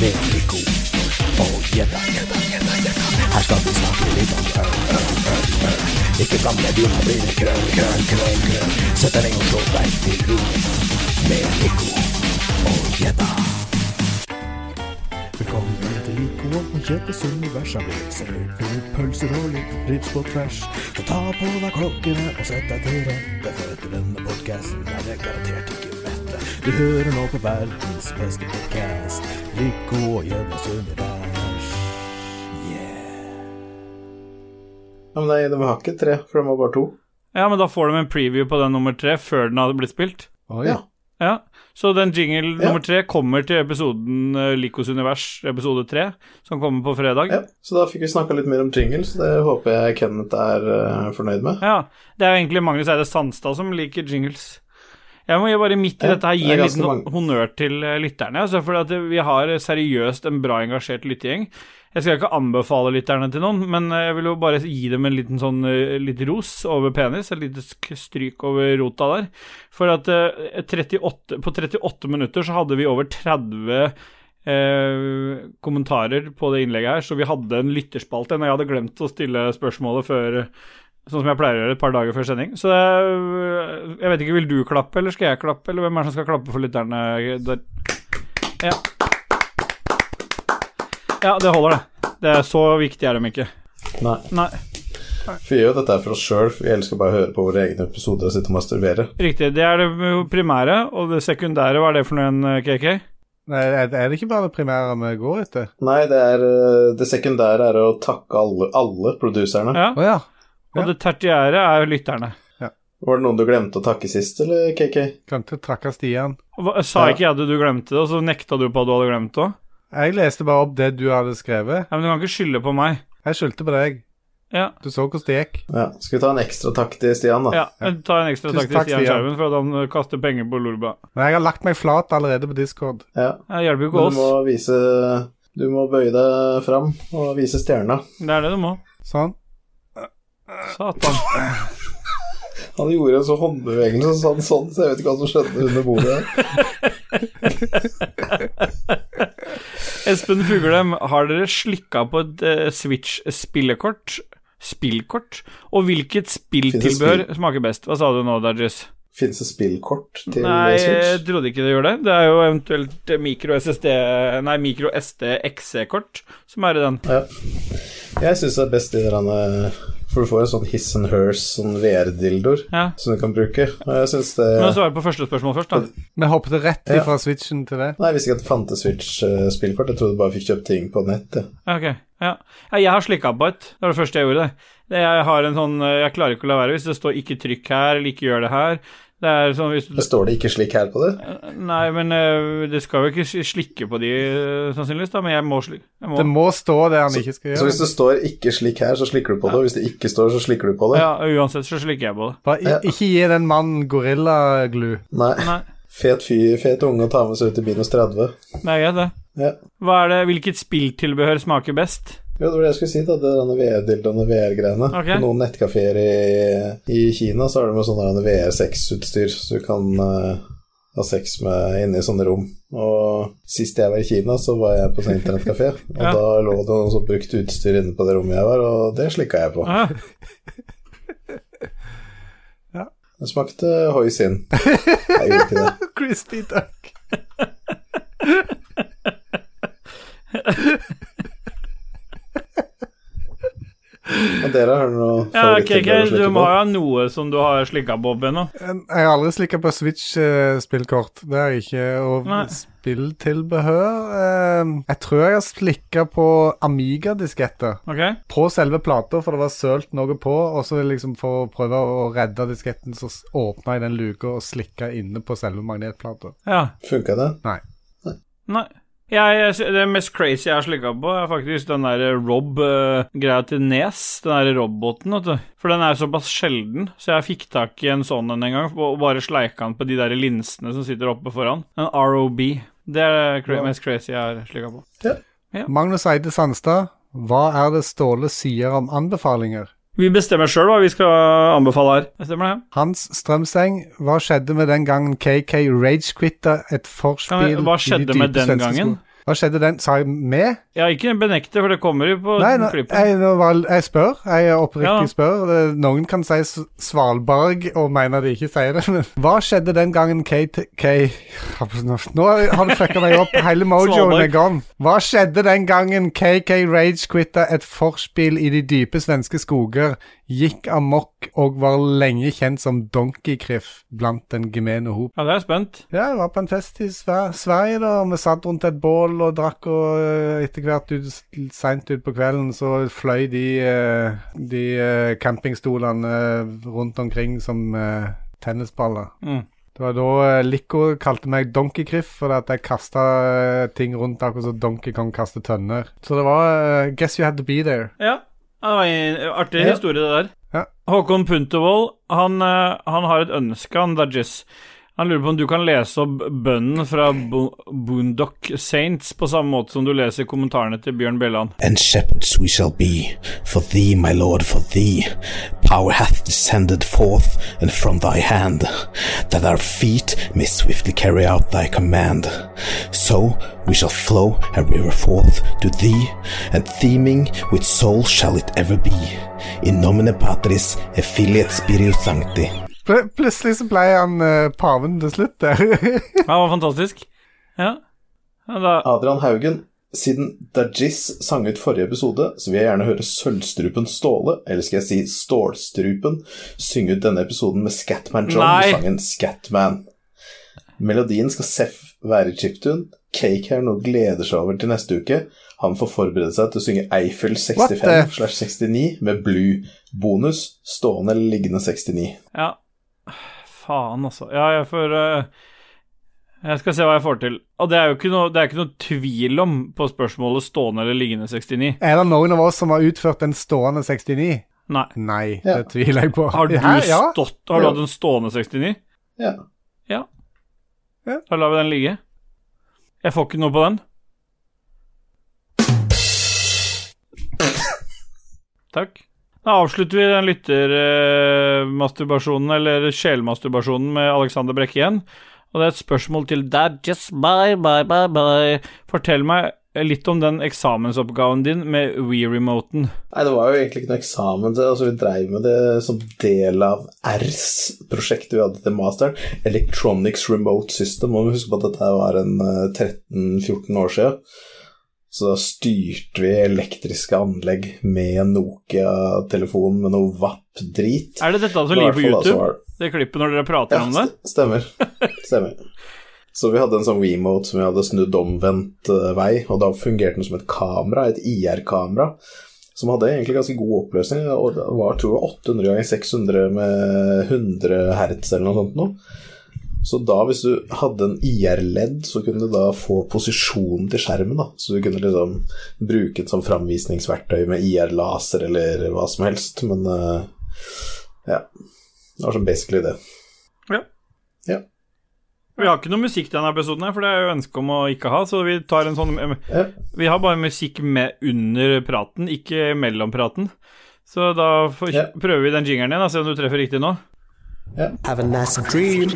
Med Nico og gjedda. Her skal vi snakke litt om øl, øl, øl, øl. Ikke gamle vin, nå blir det krøll, krøll, krøll. Sett deg ned og slå deg til ro. Med Liko og gjedda. Velkommen til Liko og Gjeddas univers. Har vi pølser og litt ribs på tvers. Så ta på deg klokkene og sett deg til rette, for etter denne podcasten er det garantert ikke mette. Du hører nå på verdens beste podcast, Liko og Gjeddas univers. Yeah. ja men nei, de har ikke tre, for de var bare to. Ja, men da får de en preview på den nummer tre før den hadde blitt spilt. Oh, Ja. Ja, Så den jingle Ja. nummer tre kommer til episoden uh, Likos univers, episode tre, som kommer på fredag. ja. Så da fikk vi snakka litt mer om jingles, det håper jeg Kenneth er uh, fornøyd med. Ja, Det er jo egentlig Magnus Eide Sandstad som liker jingles. Jeg må bare midt i dette her gi det en liten mange. honnør til eh, lytterne. Altså, for vi har seriøst en bra engasjert lyttegjeng. Jeg skal ikke anbefale lytterne til noen, men eh, jeg vil jo bare gi dem en liten sånn eh, litt ros over penis. Et lite stryk over rota der. For at eh, 38, på 38 minutter så hadde vi over 30 eh, kommentarer på det innlegget her, så vi hadde en lytterspalte. Når jeg hadde glemt å stille spørsmålet før Sånn som jeg pleier å gjøre et par dager før sending. Så jeg vet ikke, vil du klappe, eller skal jeg klappe, eller hvem er det som skal klappe for lytterne? Der? Ja. Ja, det holder, det. Det er Så viktig er de ikke. Nei. Nei, For vi gjør jo dette for oss sjøl, vi elsker bare å høre på våre egne episoder og sitte og masturbere. riktig. Det er det primære, og det sekundære, hva er det for noe, en, KK? Nei, er det ikke bare det primære vi går etter? Nei, det, er, eh, det sekundære er å takke alle, alle produserne. Ja. Oh, ja. Og det tertiære er lytterne. Var det noen du glemte å takke sist, eller KK? Glemte å takke Stian. Hva- Sa ikke jeg at du glemte det, og så nekta du på at du hadde glemt det òg? Jeg leste bare opp det du hadde skrevet. Ja, men du kan ikke skylde på meg. Jeg skyldte på deg. Ja. Du så hvordan det gikk. Ja, Skal vi ta en ekstra takk til Stian, da? ja. Ta en ekstra takk til Stian. Skjerven for at han uh, kaster penger på Lolbua. Men jeg har lagt meg flat allerede på Discord. Ja. Det hjelper jo ikke oss. du må vise Du må bøye deg fram og vise stjerna. Det er det du må. Sånn. Satan. Han gjorde en sånn håndbevegelse sånn, sånn, så jeg vet ikke hva som skjedde under bordet. Espen Fuglem, har dere slikka på et uh, Switch-spillekort? Spillkort? Og hvilket spilltilbehør spill? smaker best? Hva sa du nå, Dajus? Fins det spillkort til Nei, jeg trodde ikke det gjorde det. Det er jo eventuelt micro-SSD Nei, micro-SD XC-kort som er i den. Ja. Jeg syns det er best i denne For du får en sånn his and Hers, sånn VR-dildoer, Ja. som du kan bruke. Og jeg syns det Men svare på første spørsmål først, da. Vi hoppet rett Ja. ifra Switchen til det. Nei, jeg visste ikke at det fantes Switch-spillkort. Jeg trodde du bare fikk kjøpt ting på nett. jeg. Ja, Ok, ja. ja jeg har slikka på et. Det var det første jeg gjorde. Det. Jeg har en sånn Jeg klarer ikke å la være hvis det står 'ikke trykk her' eller 'ikke gjør det her'. Det er sånn hvis du Det står det ikke 'slikk' her på det? Nei, men uh, det skal jo ikke slikke på de, eh, sannsynligvis, da, men jeg må slikke. Jeg må. Det må stå det han ikke skal gjøre. Så hvis det står 'ikke slikk' her', så slikker du på det. Og hvis det ikke står, så slikker du på det? Ja, uansett så slikker jeg på det. Bare ja. ikke gi den mannen gorillaglu. Nei. Nei, Fet fyr, fet unge å ta med seg ut i minus 30. Nei, er vet det. Ja. Hva er det, Hvilket spilltilbehør smaker best? Jo, det var det jeg skulle si, da. Det denne VR-dildoene, VR-greiene. Okay. På noen nettkafeer i, i Kina så har de med sånn VR6-utstyr, så du kan uh, ha sex med inne i sånne rom. Og sist jeg var i Kina, så var jeg på sånn internettkafé, og Ja. da lå det noe sånt brukt utstyr inne på det rommet jeg var, og det slikka jeg på. Ja. Det smakte hoisin. Jeg gjorde ikke det. Crispy duck. Men dere? Har noe Ja, okay, okay. du må ha noe som du har slikka på ennå. Jeg har aldri slikka på Switch-spillkort. Det har jeg ikke. Og Nei. spilltilbehør eh, Jeg tror jeg har slikka på Amiga-disketter. Ok? På selve plata, for det var sølt noe på. Og så liksom for å prøve å redde disketten, så åpna jeg den luka og slikka inne på selve magnetplata. Ja. Funka det? Nei. Nei. Jeg, jeg, det mest crazy jeg har slikka på, er faktisk den der Rob-greia til Nes. Den der roboten, vet du. For den er såpass sjelden, så jeg fikk tak i en sånn en en gang, og bare sleika den på de der linsene som sitter oppe foran. En ROB. Det er det cra mest crazy jeg har slikka på. Magnus Eide Sandstad, hva er det Ståle sier om anbefalinger? Vi bestemmer sjøl hva vi skal anbefale her. Det stemmer det? Hans Strømseng, hva skjedde med den gangen KK ragequitta et forspill hva i de skjedde med den gangen? Hva skjedde den? Sa jeg med? Ja, ikke benekte, for det kommer jo på Nei, nå, jeg, jeg spør. Jeg oppriktig Ja. spør. Noen kan si Svalbard og mener de ikke sier det, men hva skjedde den gangen KK Nå har du fucka meg opp. Hele mojoen er gone. Hva skjedde den gangen KK Rage quitta et forspill i de dype svenske skoger, gikk amok og var lenge kjent som Donkey Criff blant den gemene hop? Ja, det er jeg spent. Ja, jeg var på en fest i Sverige, da. Vi satt rundt et bål og drakk, og eh, etter hvert ut, seint utpå kvelden så fløy de, eh, de eh, campingstolene rundt omkring som tennisballer. Mm. Det var da Lico kalte meg Donkey Criff, fordi at jeg kasta ting rundt akkurat som Donkey Kong kaster tønner. Så det var uh, Guess you had to be there. Ja, det var en artig Ja. historie, det der. Ja. Håkon Puntervold, han, eh, han har et ønske, han Dajis. Han lurer på om du kan lese opp bønnen fra Bo Boondock Saints på samme måte som du leser kommentarene til Bjørn Bjelland. And shepherds we shall be, for thee, my lord, for thee. Power hath descended forth, and from thy hand, that our feet may swiftly carry out thy command. So we shall flow a river forth to thee, and theming with soul shall it ever be. In nomine patris effiliet spiritus sancti. Pl plutselig så ble han uh, paven til slutt der. Ja, det var fantastisk. Ja. ja da, Adrian Haugen, siden Dajis sang ut forrige episode, så vil jeg gjerne høre Sølvstrupen Ståle, eller skal jeg si Stålstrupen, synge ut denne episoden med Scatman John Nei. og sangen Scatman. Melodien skal Seff være i chiptune. Cake her nå gleder seg over til neste uke. Han får forberede seg til å synge Eiffel 65 slash 69 med blue bonus, stående eller liggende 69. ja. Faen, altså. Ja, jeg får uh, Jeg skal se hva jeg får til. Og det er jo ikke noe, det er ikke noe tvil om på spørsmålet stående eller liggende 69. er det noen av oss som har utført en stående 69? Nei. Nei, Ja. det tviler jeg på. Har du Her, Ja. stått Har du Ja. hatt en stående 69? Ja. Ja. Ja. Da lar vi den ligge. Jeg får ikke noe på den. Takk. Da avslutter vi den lyttermasturbasjonen, eller sjelmasturbasjonen, med Alexander Brekke igjen. Og det er et spørsmål til dad. Just bye, bye, bye, bye. Fortell meg litt om den eksamensoppgaven din med We-remoten. Nei, det var jo egentlig ikke noe eksamen. Altså, vi dreiv med det som del av RS-prosjektet vi hadde til masteren. Electronics Remote System. Og vi husker på at dette var en eh, 13-14 år siden. Så styrte vi elektriske anlegg med en Nokia-telefon med noe VAP-drit. Er det dette som ligger på YouTube? var- Det klippet når dere prater Ja, om det? st- stemmer. Stemmer. Så vi hadde en sånn remote som vi hadde snudd omvendt eh, vei, og da fungerte den som et kamera, et IR-kamera, som hadde egentlig ganske god oppløsning, det var tror jeg 800 ganger 600 med 100 hertz eller noe sånt nå. Så da, hvis du hadde en IR-ledd, så kunne du da få posisjonen til skjermen, da. Så du kunne liksom bruke det som framvisningsverktøy med IR-laser eller hva som helst, men eh, ja. Det var sånn basically det. Ja. Ja. Vi har ikke noe musikk denne episoden, her, for det er jo ønske om å ikke ha, så vi tar en sånn Ja. Vi har bare musikk med under praten, ikke mellom praten. Så da får, Ja. prøver vi den jingeren igjen, og se om du treffer riktig nå. Have a nice dream.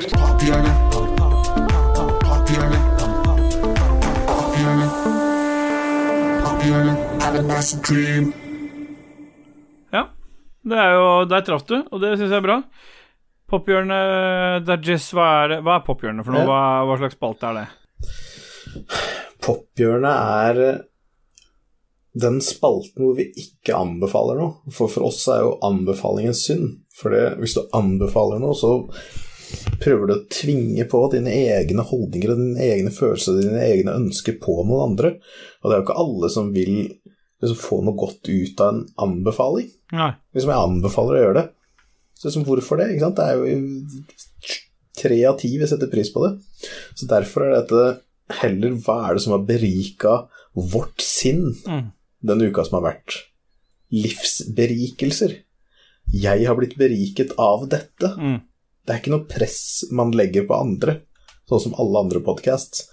Have a nice dream. Ja. Det er jo Der traff du, og det syns jeg er bra. Pophjørnet Dajess, hva er det Hva er pophjørnet for noe? Hva, hva slags spalte er det? Pophjørnet er den spalten hvor vi ikke anbefaler noe. For for oss er jo anbefalingen synd. For det, hvis du anbefaler noe, så prøver du å tvinge på dine egne holdninger og dine egne følelser og dine egne ønsker på noen andre. Og det er jo ikke alle som vil liksom, få noe godt ut av en anbefaling. Nei. Liksom, jeg anbefaler å gjøre det. Så liksom, hvorfor det? Ikke sant? Det er jo tre av ti vil sette pris på det. Så derfor er dette heller hva er det som har berika vårt sinn Mm. den uka som har vært. Livsberikelser. Jeg har blitt beriket av dette. Mm. Det er ikke noe press man legger på andre, sånn som alle andre podcasts.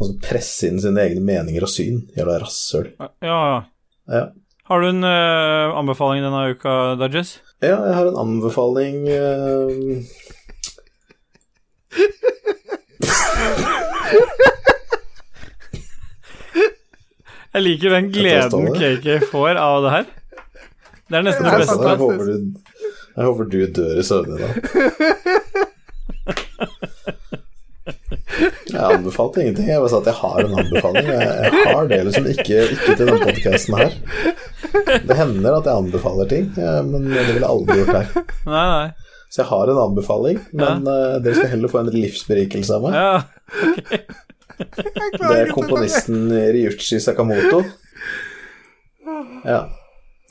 Man som presse inn sine egne meninger og syn. Jævla rasshøl. Ja, ja. Ja. Har du en uh, anbefaling denne uka, Dudges? ja, jeg har en anbefaling uh... Jeg liker den gleden KK får av det her. Det er nesten det Ja, beste. Jeg håper du, jeg håper du dør i søvne da. Jeg anbefalte ingenting. Jeg bare sa at jeg har en anbefaling. Jeg, jeg har det liksom ikke, ikke til denne podkasten her. Det hender at jeg anbefaler ting, men det ville jeg aldri gjort her. Nei, nei. Så jeg har en anbefaling, men eh, dere skal heller få en livsberikelse av meg. Ja. Det er komponisten Ryuchi Sakamoto. Ja.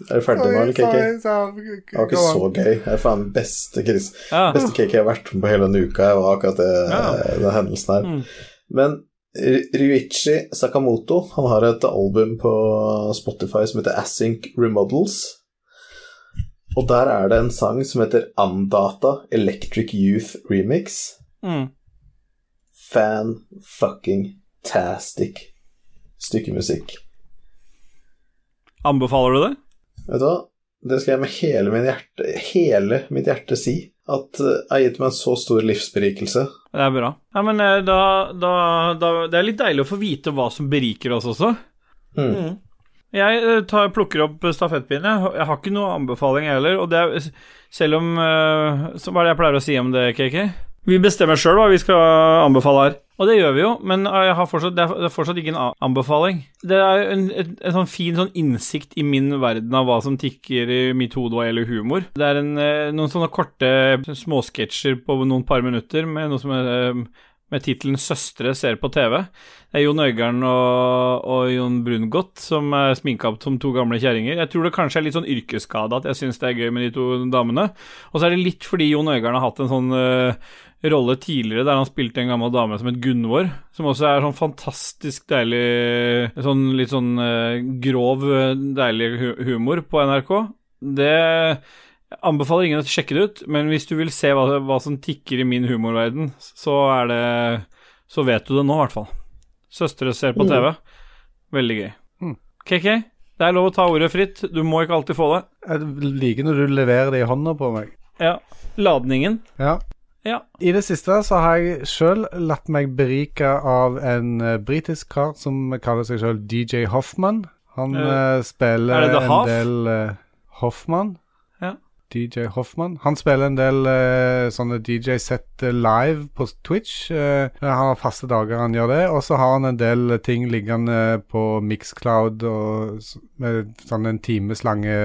Er du ferdig nå, eller, KK? Det var ikke så gøy. Det er faen beste Chris. ja. beste cake jeg har vært med på hele denne uka, var akkurat det, Ja. den hendelsen her. Mm. Men Ry- Ryuichi Sakamoto han har et album på Spotify som heter Async Remodels. Og der er det en sang som heter Andata Electric Youth Remix. Mm. Fan fucking tastic stykke musikk. Anbefaler du det? Vet du hva? Det skal jeg med hele, min hjerte, hele mitt hjerte si. At eh, jeg har gitt meg en så stor livsberikelse. Det er bra. Ja, men eh, da, da, da Det er litt deilig å få vite hva som beriker oss også. Mm. Jeg eh, tar, plukker opp stafettpinnen. Jeg, jeg har ikke noe anbefaling heller. Og det er, selv om så Hva er det jeg pleier å si om det, KK? Vi bestemmer sjøl hva vi skal anbefale her. Og det gjør vi jo, men fortsatt, det, er, fortsatt ikke en anbefaling. Det er en, en, en sånn fin sånn innsikt i min verden av hva som tikker i mitt hode hva gjelder humor. Det er en, eh, noen sånne korte småsketsjer på noen par minutter med noe som er eh, med tittelen 'Søstre ser på TV'. Det er Jon Øigarden og, og Jon Brungot som er sminka opp som to gamle kjerringer. Jeg tror det kanskje er litt sånn yrkesskade at jeg syns det er gøy med de to damene. Og så er det litt fordi Jon Øigarden har hatt en sånn øh, rolle tidligere der han spilte en gammel dame som het Gunvor, som også er sånn fantastisk deilig Sånn litt sånn øh, grov, øh, deilig hu humor på NRK. Det anbefaler ingen å sjekke det ut, men hvis du vil se hva, hva som tikker i min humorverden, så er det Så vet du det nå, i hvert fall. Søstre ser på TV. Veldig gøy. Mm. KK, det er lov å ta ordet fritt. Du må ikke alltid få det. Jeg liker når du leverer det i hånda på meg. Ja. Ladningen. Ja. Ja. I det siste så har jeg sjøl latt meg berike av en uh, britisk kar som kaller seg sjøl DJ Hoffman. Han uh, eh, spiller er en del uh, Hoffman. DJ Hoffman. Han spiller en del eh, sånne DJ-sett live på Twitch. Eh, han har faste dager han gjør det, og så har han en del ting liggende på Mixcloud og, med sånn en timeslange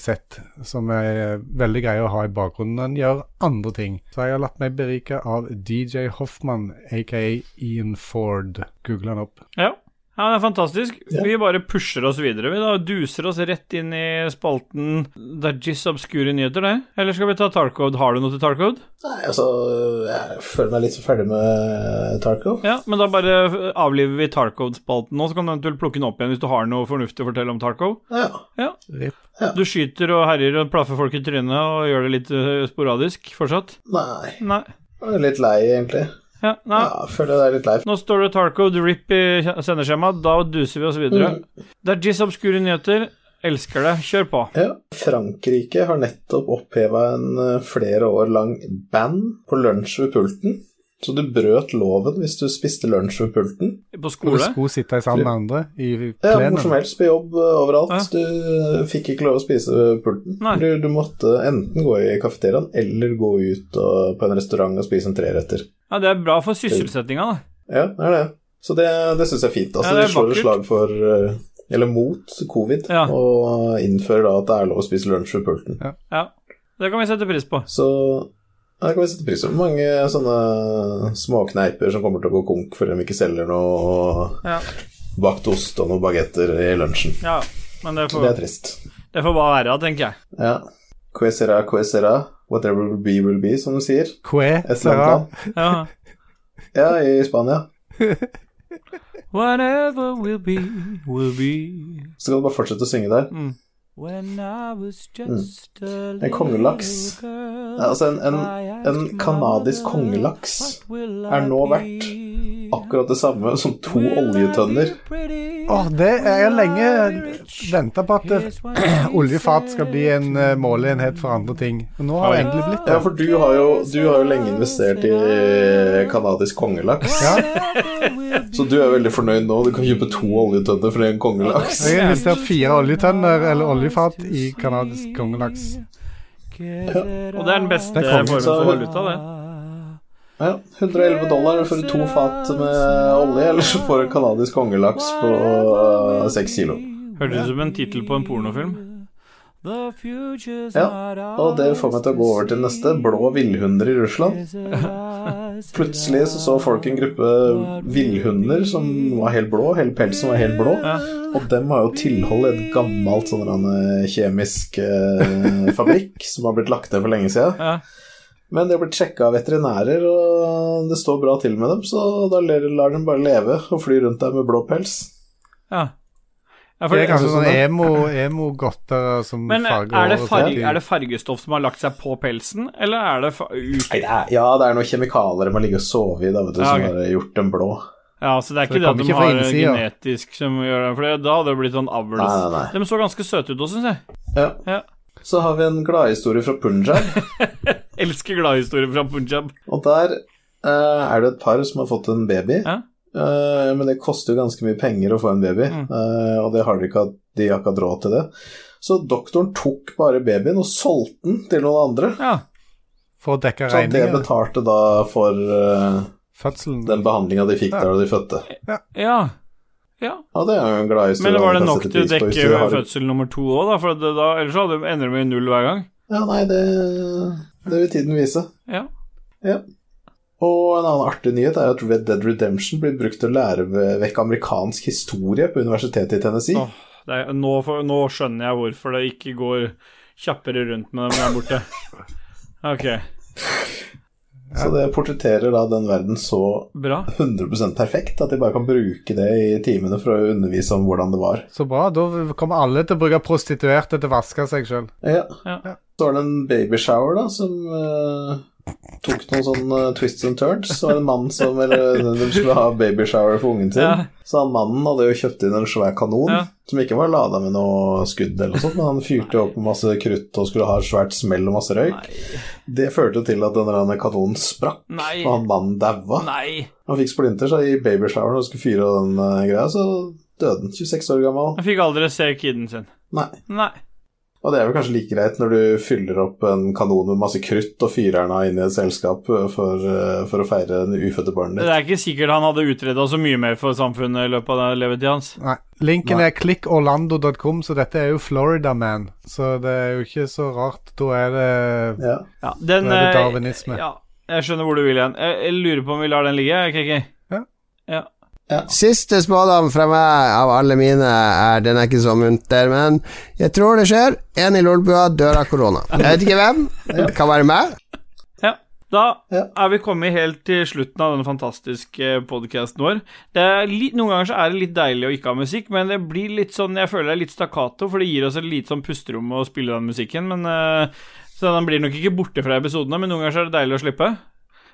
sett som er veldig greie å ha i bakgrunnen. Han gjør andre ting. Så jeg har latt meg berike av DJ Hoffman, aka Ian Ford. Google han opp. Ja. Ja, det er fantastisk. Ja. Vi bare pusher oss videre. Vi da duser oss rett inn i spalten Dajis obskure nyheter, det. Eller skal vi ta Tarkov? Har du noe til Tarkov? Nei, altså Jeg føler meg litt så ferdig med Tarkov. Ja, men da bare avliver vi Tarkov-spalten nå, så kan du eventuelt plukke den opp igjen hvis du har noe fornuftig å fortelle om Tarkov. Ja. Ja. ja. Du skyter og herjer og plaffer folk i trynet og gjør det litt øh, sporadisk fortsatt? Nei. Nei. Jeg er litt lei, egentlig. Ja, nei. Ja, jeg føler det er litt leif Nå står det Tarcode RIP i sendeskjemaet, da duser vi oss videre. Det er Jizz obskure nyheter. Elsker det. Kjør på. Ja. Frankrike har nettopp oppheva en eh, flere år lang ban på lunsj ved pulten. Så du brøt loven hvis du spiste lunsj ved pulten. På skole? du skulle sitte sammen med andre i Ja, hvor som helst, på jobb, eh, overalt. Ja. Du eh, fikk ikke lov å spise ved pulten. Nei. Du, du måtte enten gå i kafeteriaen eller gå ut og, på en restaurant og spise en treretter. Ja, det er bra for sysselsettinga, da. Ja, det er det. Så det, det syns jeg er fint. Altså, Ja, er de slår et slag for, eh, eller mot covid, Ja. og innfører da at det er lov å spise lunsj ved pulten. Ja. ja. Det kan vi sette pris på. Så det kan vi sette pris på. Mange sånne småkneiper som kommer til å gå konk fordi de ikke selger noe Ja. bakt ost og noen bagetter i lunsjen. ja. Men det Det er trist. det får bare være, tenker jeg. Ja. Quesera, quesera, whatever will be, will be, som du sier. Que, Et eller annet Ja. Ja, i Spania. Whatever will be, will be. Så kan du bare fortsette å synge der. Mm. When I was just a En kongelaks. girl, Ja, altså en, en, en kanadisk kongelaks er nå be? verdt akkurat det samme som to oljetønner. Oh, det Åh, det Jeg lenge venta på at det, I oljefat skal bli en eh, måleenhet for andre ting. Og nå har det endelig blitt Ja, for du har jo, du har jo lenge investert i kanadisk kongelaks. Ja. Så du er veldig fornøyd nå. Du kan kjøpe to oljetønner for en kongelaks. Jeg har investert fire oljetønner eller oljefat i kanadisk kongelaks. Og det er den beste Det er formen for valuta, det. Ja, 111 dollar for to fat med olje, eller så får du canadisk kanadisk kongelaks på seks kilo. Hørtes ut som en tittel på en pornofilm. Ja, og det får meg til å gå over til neste. Blå villhunder i Russland. Plutselig så så folk en gruppe villhunder som var helt blå, hele pelsen var helt blå. Ja. Og dem har jo tilhold i et gammelt sånn kjemisk eh, fabrikk som har blitt lagt ned for lenge siden. Ja. Men de har blitt sjekka av veterinærer, og det står bra til med dem, så da lar de bare leve og fly rundt der med blå pels. ja. Det er kanskje sånn emo-godter emo, emo-godter som men er farger det, håret farge, er det fargestoff som har lagt seg på pelsen, eller er det ut... Nei, det er, ja, det er noen kjemikalier de har ligget og sovet i, da, vet du, Ja, som har gjort dem blå. Ja, så det er Så ikke det det, at de har innsida. genetisk som gjør det, for da hadde det blitt sånn avls... Nei, nei, nei. De så ganske søte ut også, syns jeg. Ja. Ja. Så har vi en gladhistorie fra Punjab, Elsker gladhistorier fra Punjab. og der eh, er det et par som har fått en baby. Ja. Eh, men det koster jo ganske mye penger å få en baby, Mm. eh, og det har de ikke, hatt- de har ikke hatt råd til det. Så doktoren tok bare babyen og solgte den til noen andre. Ja. For å dekke Så det betalte da for eh, Fødselen. den behandlinga de fikk Ja. der da de fødte. Ja. Ja. Ja, det er jo en glad historie. Men var det nok til å dekke har- fødsel nummer to òg, da? For det, da, ellers hadde ender det med null hver gang. Ja, nei, det, det vil tiden vise. Ja. Og en annen artig nyhet er at Red Dead Redemption blir brukt til å lære ve- vekk amerikansk historie på universitetet i Tennessee. Åh, er, nå, for, nå skjønner jeg hvorfor det ikke går kjappere rundt med dem der borte. Ok, Så det portretterer da den verden så bra. 100% perfekt at de bare kan bruke det i timene for å undervise om hvordan det var. Så bra. Da kommer alle til å bruke prostituerte til å vaske seg sjøl. Ja. Ja. Så var det en babyshower da, som eh, tok noen sånne twists and turns. Så var en mann som eller, de skulle ha babyshower for ungen sin. Ja. Så han mannen hadde jo kjøpt inn en svær kanon, Ja. som ikke var lada med noe skudd eller sånt, men han fyrte opp med masse krutt og skulle ha et svært smell og masse røyk. Det førte til at denne kanonen sprakk, Nei. og han mannen daua. Han fikk splinter seg i babyshoweren og skulle fyre den eh, greia, så døde han. 26 år gammel. Han fikk aldri se kiden sin. Nei. Nei. Og det er vel kanskje like greit når du fyller opp en kanon med masse krutt og fyrer den av inn i et selskap eh, for, eh, for å feire det ufødte barnet Det er ikke sikkert han hadde utreda så mye mer for samfunnet i løpet av levetida hans. Nei. Linken Nei. er klikkorlando.com, så dette er jo Florida Man. Så det er jo ikke så rart. Da er det, Ja. Ja, den da er det eh, darwinisme. Ja, jeg skjønner hvor du vil igjen. Jeg, jeg lurer på om vi lar den ligge, KK. Ja. Ja. Siste spådom fra meg av alle mine er Den er ikke så munter, men jeg tror det skjer. En i Lolbua dør av korona. Jeg vet ikke hvem. Det kan være meg. Ja. Da Ja. er vi kommet helt til slutten av denne fantastiske podkasten vår. Det litt, noen ganger så er det litt deilig å ikke ha musikk, men det blir litt sånn Jeg føler det er litt stakkato, for det gir oss et lite sånn pusterom å spille den musikken, men eh, Så den blir nok ikke borte fra episodene, men noen ganger så er det deilig å slippe.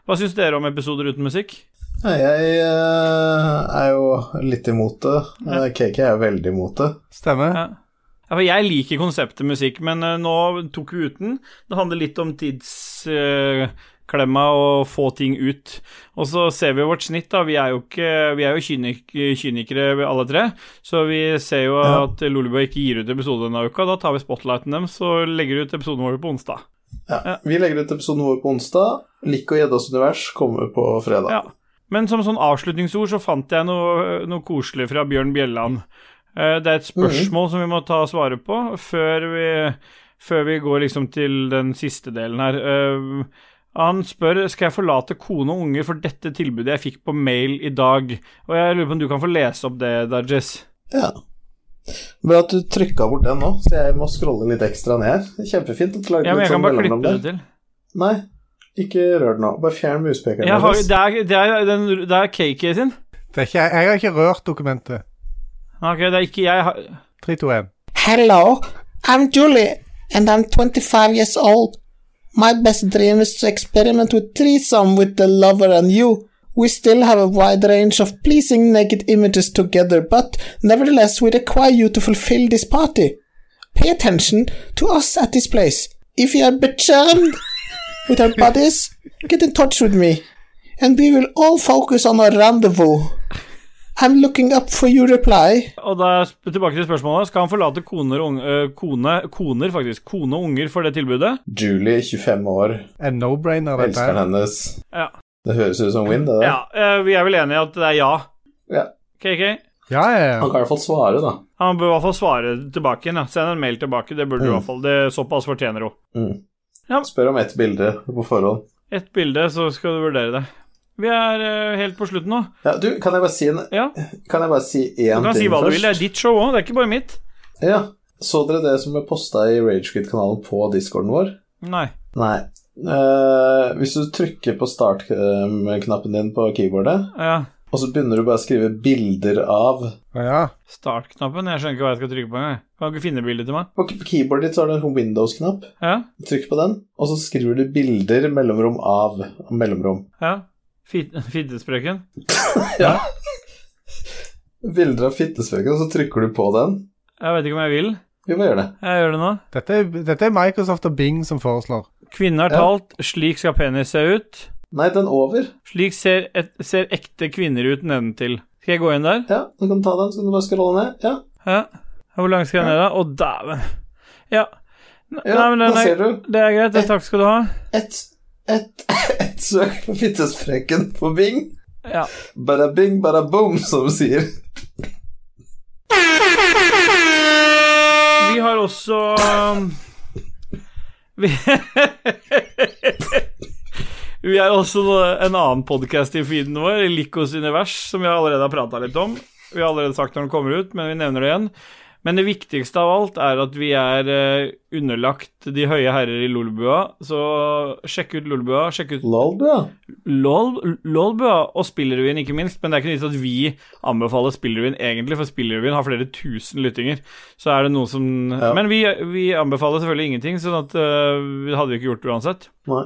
Hva syns dere om episoder uten musikk? Nei, Jeg eh, er jo litt imot det. Eh, KK er veldig imot det. Stemmer. Ja. Jeg liker konseptet musikk, men eh, nå tok vi uten. Det handler litt om tidsklemma og få ting ut. Og så ser vi vårt snitt, da. Vi er jo, ikke, vi er jo kynik kynikere alle tre. Så vi ser jo Ja. at Lolebø ikke gir ut episode denne uka. Da tar vi spotlighten dem, så legger vi ut episoden vår på onsdag. Ja. Ja. Vi legger ut episoden vår på onsdag. Lik og gjeddas univers kommer på fredag. Ja. Men som sånn avslutningsord så fant jeg noe, noe koselig fra Bjørn Bjelland. Eh, Det er et spørsmål som vi må ta svaret på før vi, før vi går liksom til den siste delen her. Eh, Han spør skal jeg forlate kone og unger for dette tilbudet jeg fikk på mail i dag. Og jeg lurer på om du kan få lese opp det, Dajess. Ja. Bra at du trykka bort den nå, så jeg må scrolle litt ekstra ned. Kjempefint. Ja, men jeg kan sånn bare klippe det til. Nei, ikke rør den nå. Bare fjern muspekeren deres. det, er, det, er, den, det er sin. Det er ikke, jeg har ikke rørt dokumentet. Ok, det er ikke jeg. har- 3, 2, 1. Hello, I'm Julie, and I'm 25 years old. My best dream is to experiment with threesome with the lover and you. We still have a wide range of pleasing naked images together, but nevertheless we require you to fulfill this party. Pay attention to us at this place. If you are becharmed with our bodies, get in touch with me, and we will all focus on our rendezvous. I'm looking up for your reply. Og da tilbake til spørsmålet. Skal han forlate koner og ung- øh, kone, koner, faktisk, kone og unger for det tilbudet? Julie, 25 år, En no-brainer, dette elskeren hennes. Ja. Det høres ut som Win, det der. Ja, øh, vi er vel enige i at det er ja. Ja. KK? Ja, ja, ja. Han kan i hvert fall svare, da. Han bør i hvert fall svare tilbake igjen. Ja. Send en mail tilbake. Det burde du i Mm. hvert fall. Det Såpass fortjener hun. Mm. Ja. Spør om ett bilde på forhånd. Ett bilde, så skal du vurdere det. Vi er uh, helt på slutten nå. Ja, du, kan jeg bare si, en, Ja, kan jeg bare si én ting først? Du kan si hva først? du vil. Det er ditt show òg, det er ikke bare mitt. Ja. Så dere det som ble posta i Ragequit-kanalen på discorden vår? Nei. Nei. Eh, hvis du trykker på start-knappen din på keyboardet, Ja. og så begynner du bare å skrive bilder av ja. Start-knappen. Jeg skjønner ikke hva jeg skal trykke på engang. Kan du ikke finne bildet til meg? På keyboardet ditt så har du en sånn Windows-knapp. Ja? Trykk på den, og så skriver du bilder, mellomrom av, og mellomrom. Ja? Fit- ja. Bilder av fittesprekken, og så trykker du på den. Jeg vet ikke om jeg vil. Vi må gjøre det. Jeg gjør det nå. Dette, er, dette er Microsoft og Bing som foreslår. Kvinne har talt 'slik skal penis se ut'. Nei, den over. Slik ser, et, ser ekte kvinner ut nedentil. Skal jeg gå inn der? Ja, du kan ta den, så kan du bare skrolle ned. Ja, Ja. Hvor langt skal jeg ned, da? Å, dæven. Ja. N- ja Nei, men den er, det er greit. Et, takk skal du ha. Et, et, et søk på fittesprekken på Bing. Ja. Bada bing, bada boom, som de sier. Vi har også um, Vi Vi har også en annen podkast i feeden vår, Likos univers, som vi allerede har prata litt om. Vi har allerede sagt når den kommer ut, men vi nevner det igjen. Men det viktigste av alt er at vi er eh, underlagt de høye herrer i Lolbua, så sjekk ut Lolbua. Sjekk ut Lolbua. LOL, LOLbua og Spillrevyen, ikke minst. Men det er ikke nytt at vi anbefaler Spillrevyen egentlig, for Spillrevyen har flere tusen lyttinger. Så er det noe som Ja. Men vi, vi anbefaler selvfølgelig ingenting, sånn at uh, det hadde vi ikke gjort uansett. Nei.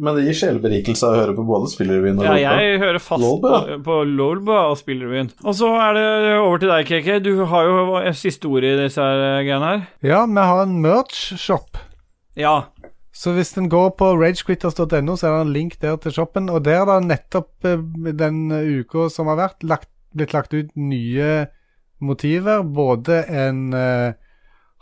Men det gir sjeleberikelse å høre på både Spillerevyen og Ja, Lolbua. jeg hører fast Lolba. på, på LOLbua og Spillrevyen. Og så er det over til deg, KK. Du har jo siste ord i disse her greiene her. Ja, vi har en merch-shop. Ja. Så hvis en går på ragequitters.no, så er det en link der til shoppen. Og der har det nettopp eh, den uka som har vært, lagt, blitt lagt ut nye motiver. Både en uh,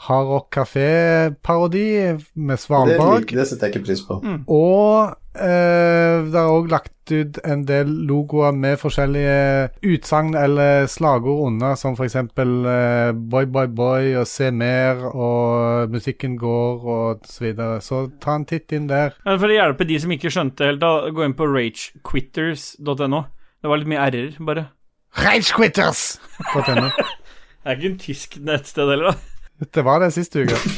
Hard Rock Kafé-parodi med det, Svalbard. Det, det setter jeg ikke pris på. Og eh, det er òg lagt ut en del logoer med forskjellige utsagn eller slagord under, som f.eks. Eh, Boy Boy Boy og Se mer og Musikken går og så videre. Så ta en titt inn der. Men For å hjelpe de som ikke skjønte helt, da, gå inn på ragequitters.no. Det var litt mye r-er, bare. Ragequitters.no. Det er ikke en tysk nettsted heller, da. Det var det siste uke.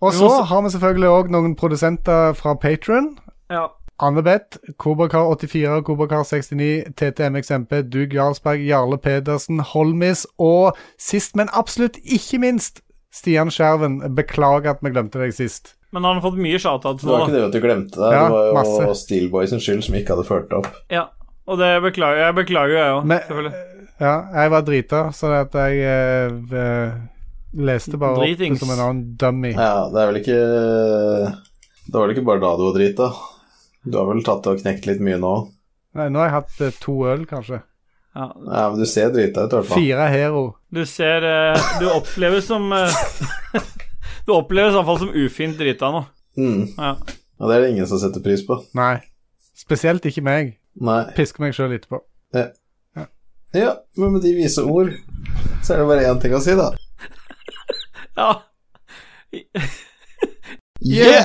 Og så har vi selvfølgelig òg noen produsenter fra Patron. Ja. Annebeth, Kobrakar84, Kobrakar69, TTMXMP, Dug Jarlsberg, Jarle Pedersen, Holmis og sist, men absolutt ikke minst, Stian Skjerven. Beklager at vi glemte deg sist. Men han har fått mye shoutouts Det var da. ikke det at du glemte det. Ja, det var jo masse. Steelboy sin skyld som ikke hadde ført opp. Ja, og det beklager jeg. Beklager jeg òg, Men- selvfølgelig. Ja, jeg var drita, så at jeg eh, eh, leste bare opp Dritings. det som en annen dummy. Ja, det er vel ikke Det var vel ikke bare da du var drita. Du har vel tatt og knekt litt mye nå? Nei, nå har jeg hatt eh, to øl, kanskje. Ja. Ja, men du ser drita ut, i hvert fall. Fire Hero. Du ser eh, Du oppleves som eh, Du oppleves iallfall som ufint drita nå. Mm. Ja. Og det er det ingen som setter pris på. Nei. Spesielt ikke meg. Nei. Pisker meg sjøl etterpå. Ja, men med de vise ord så er det bare én ting å si, da. Ja. Yeah!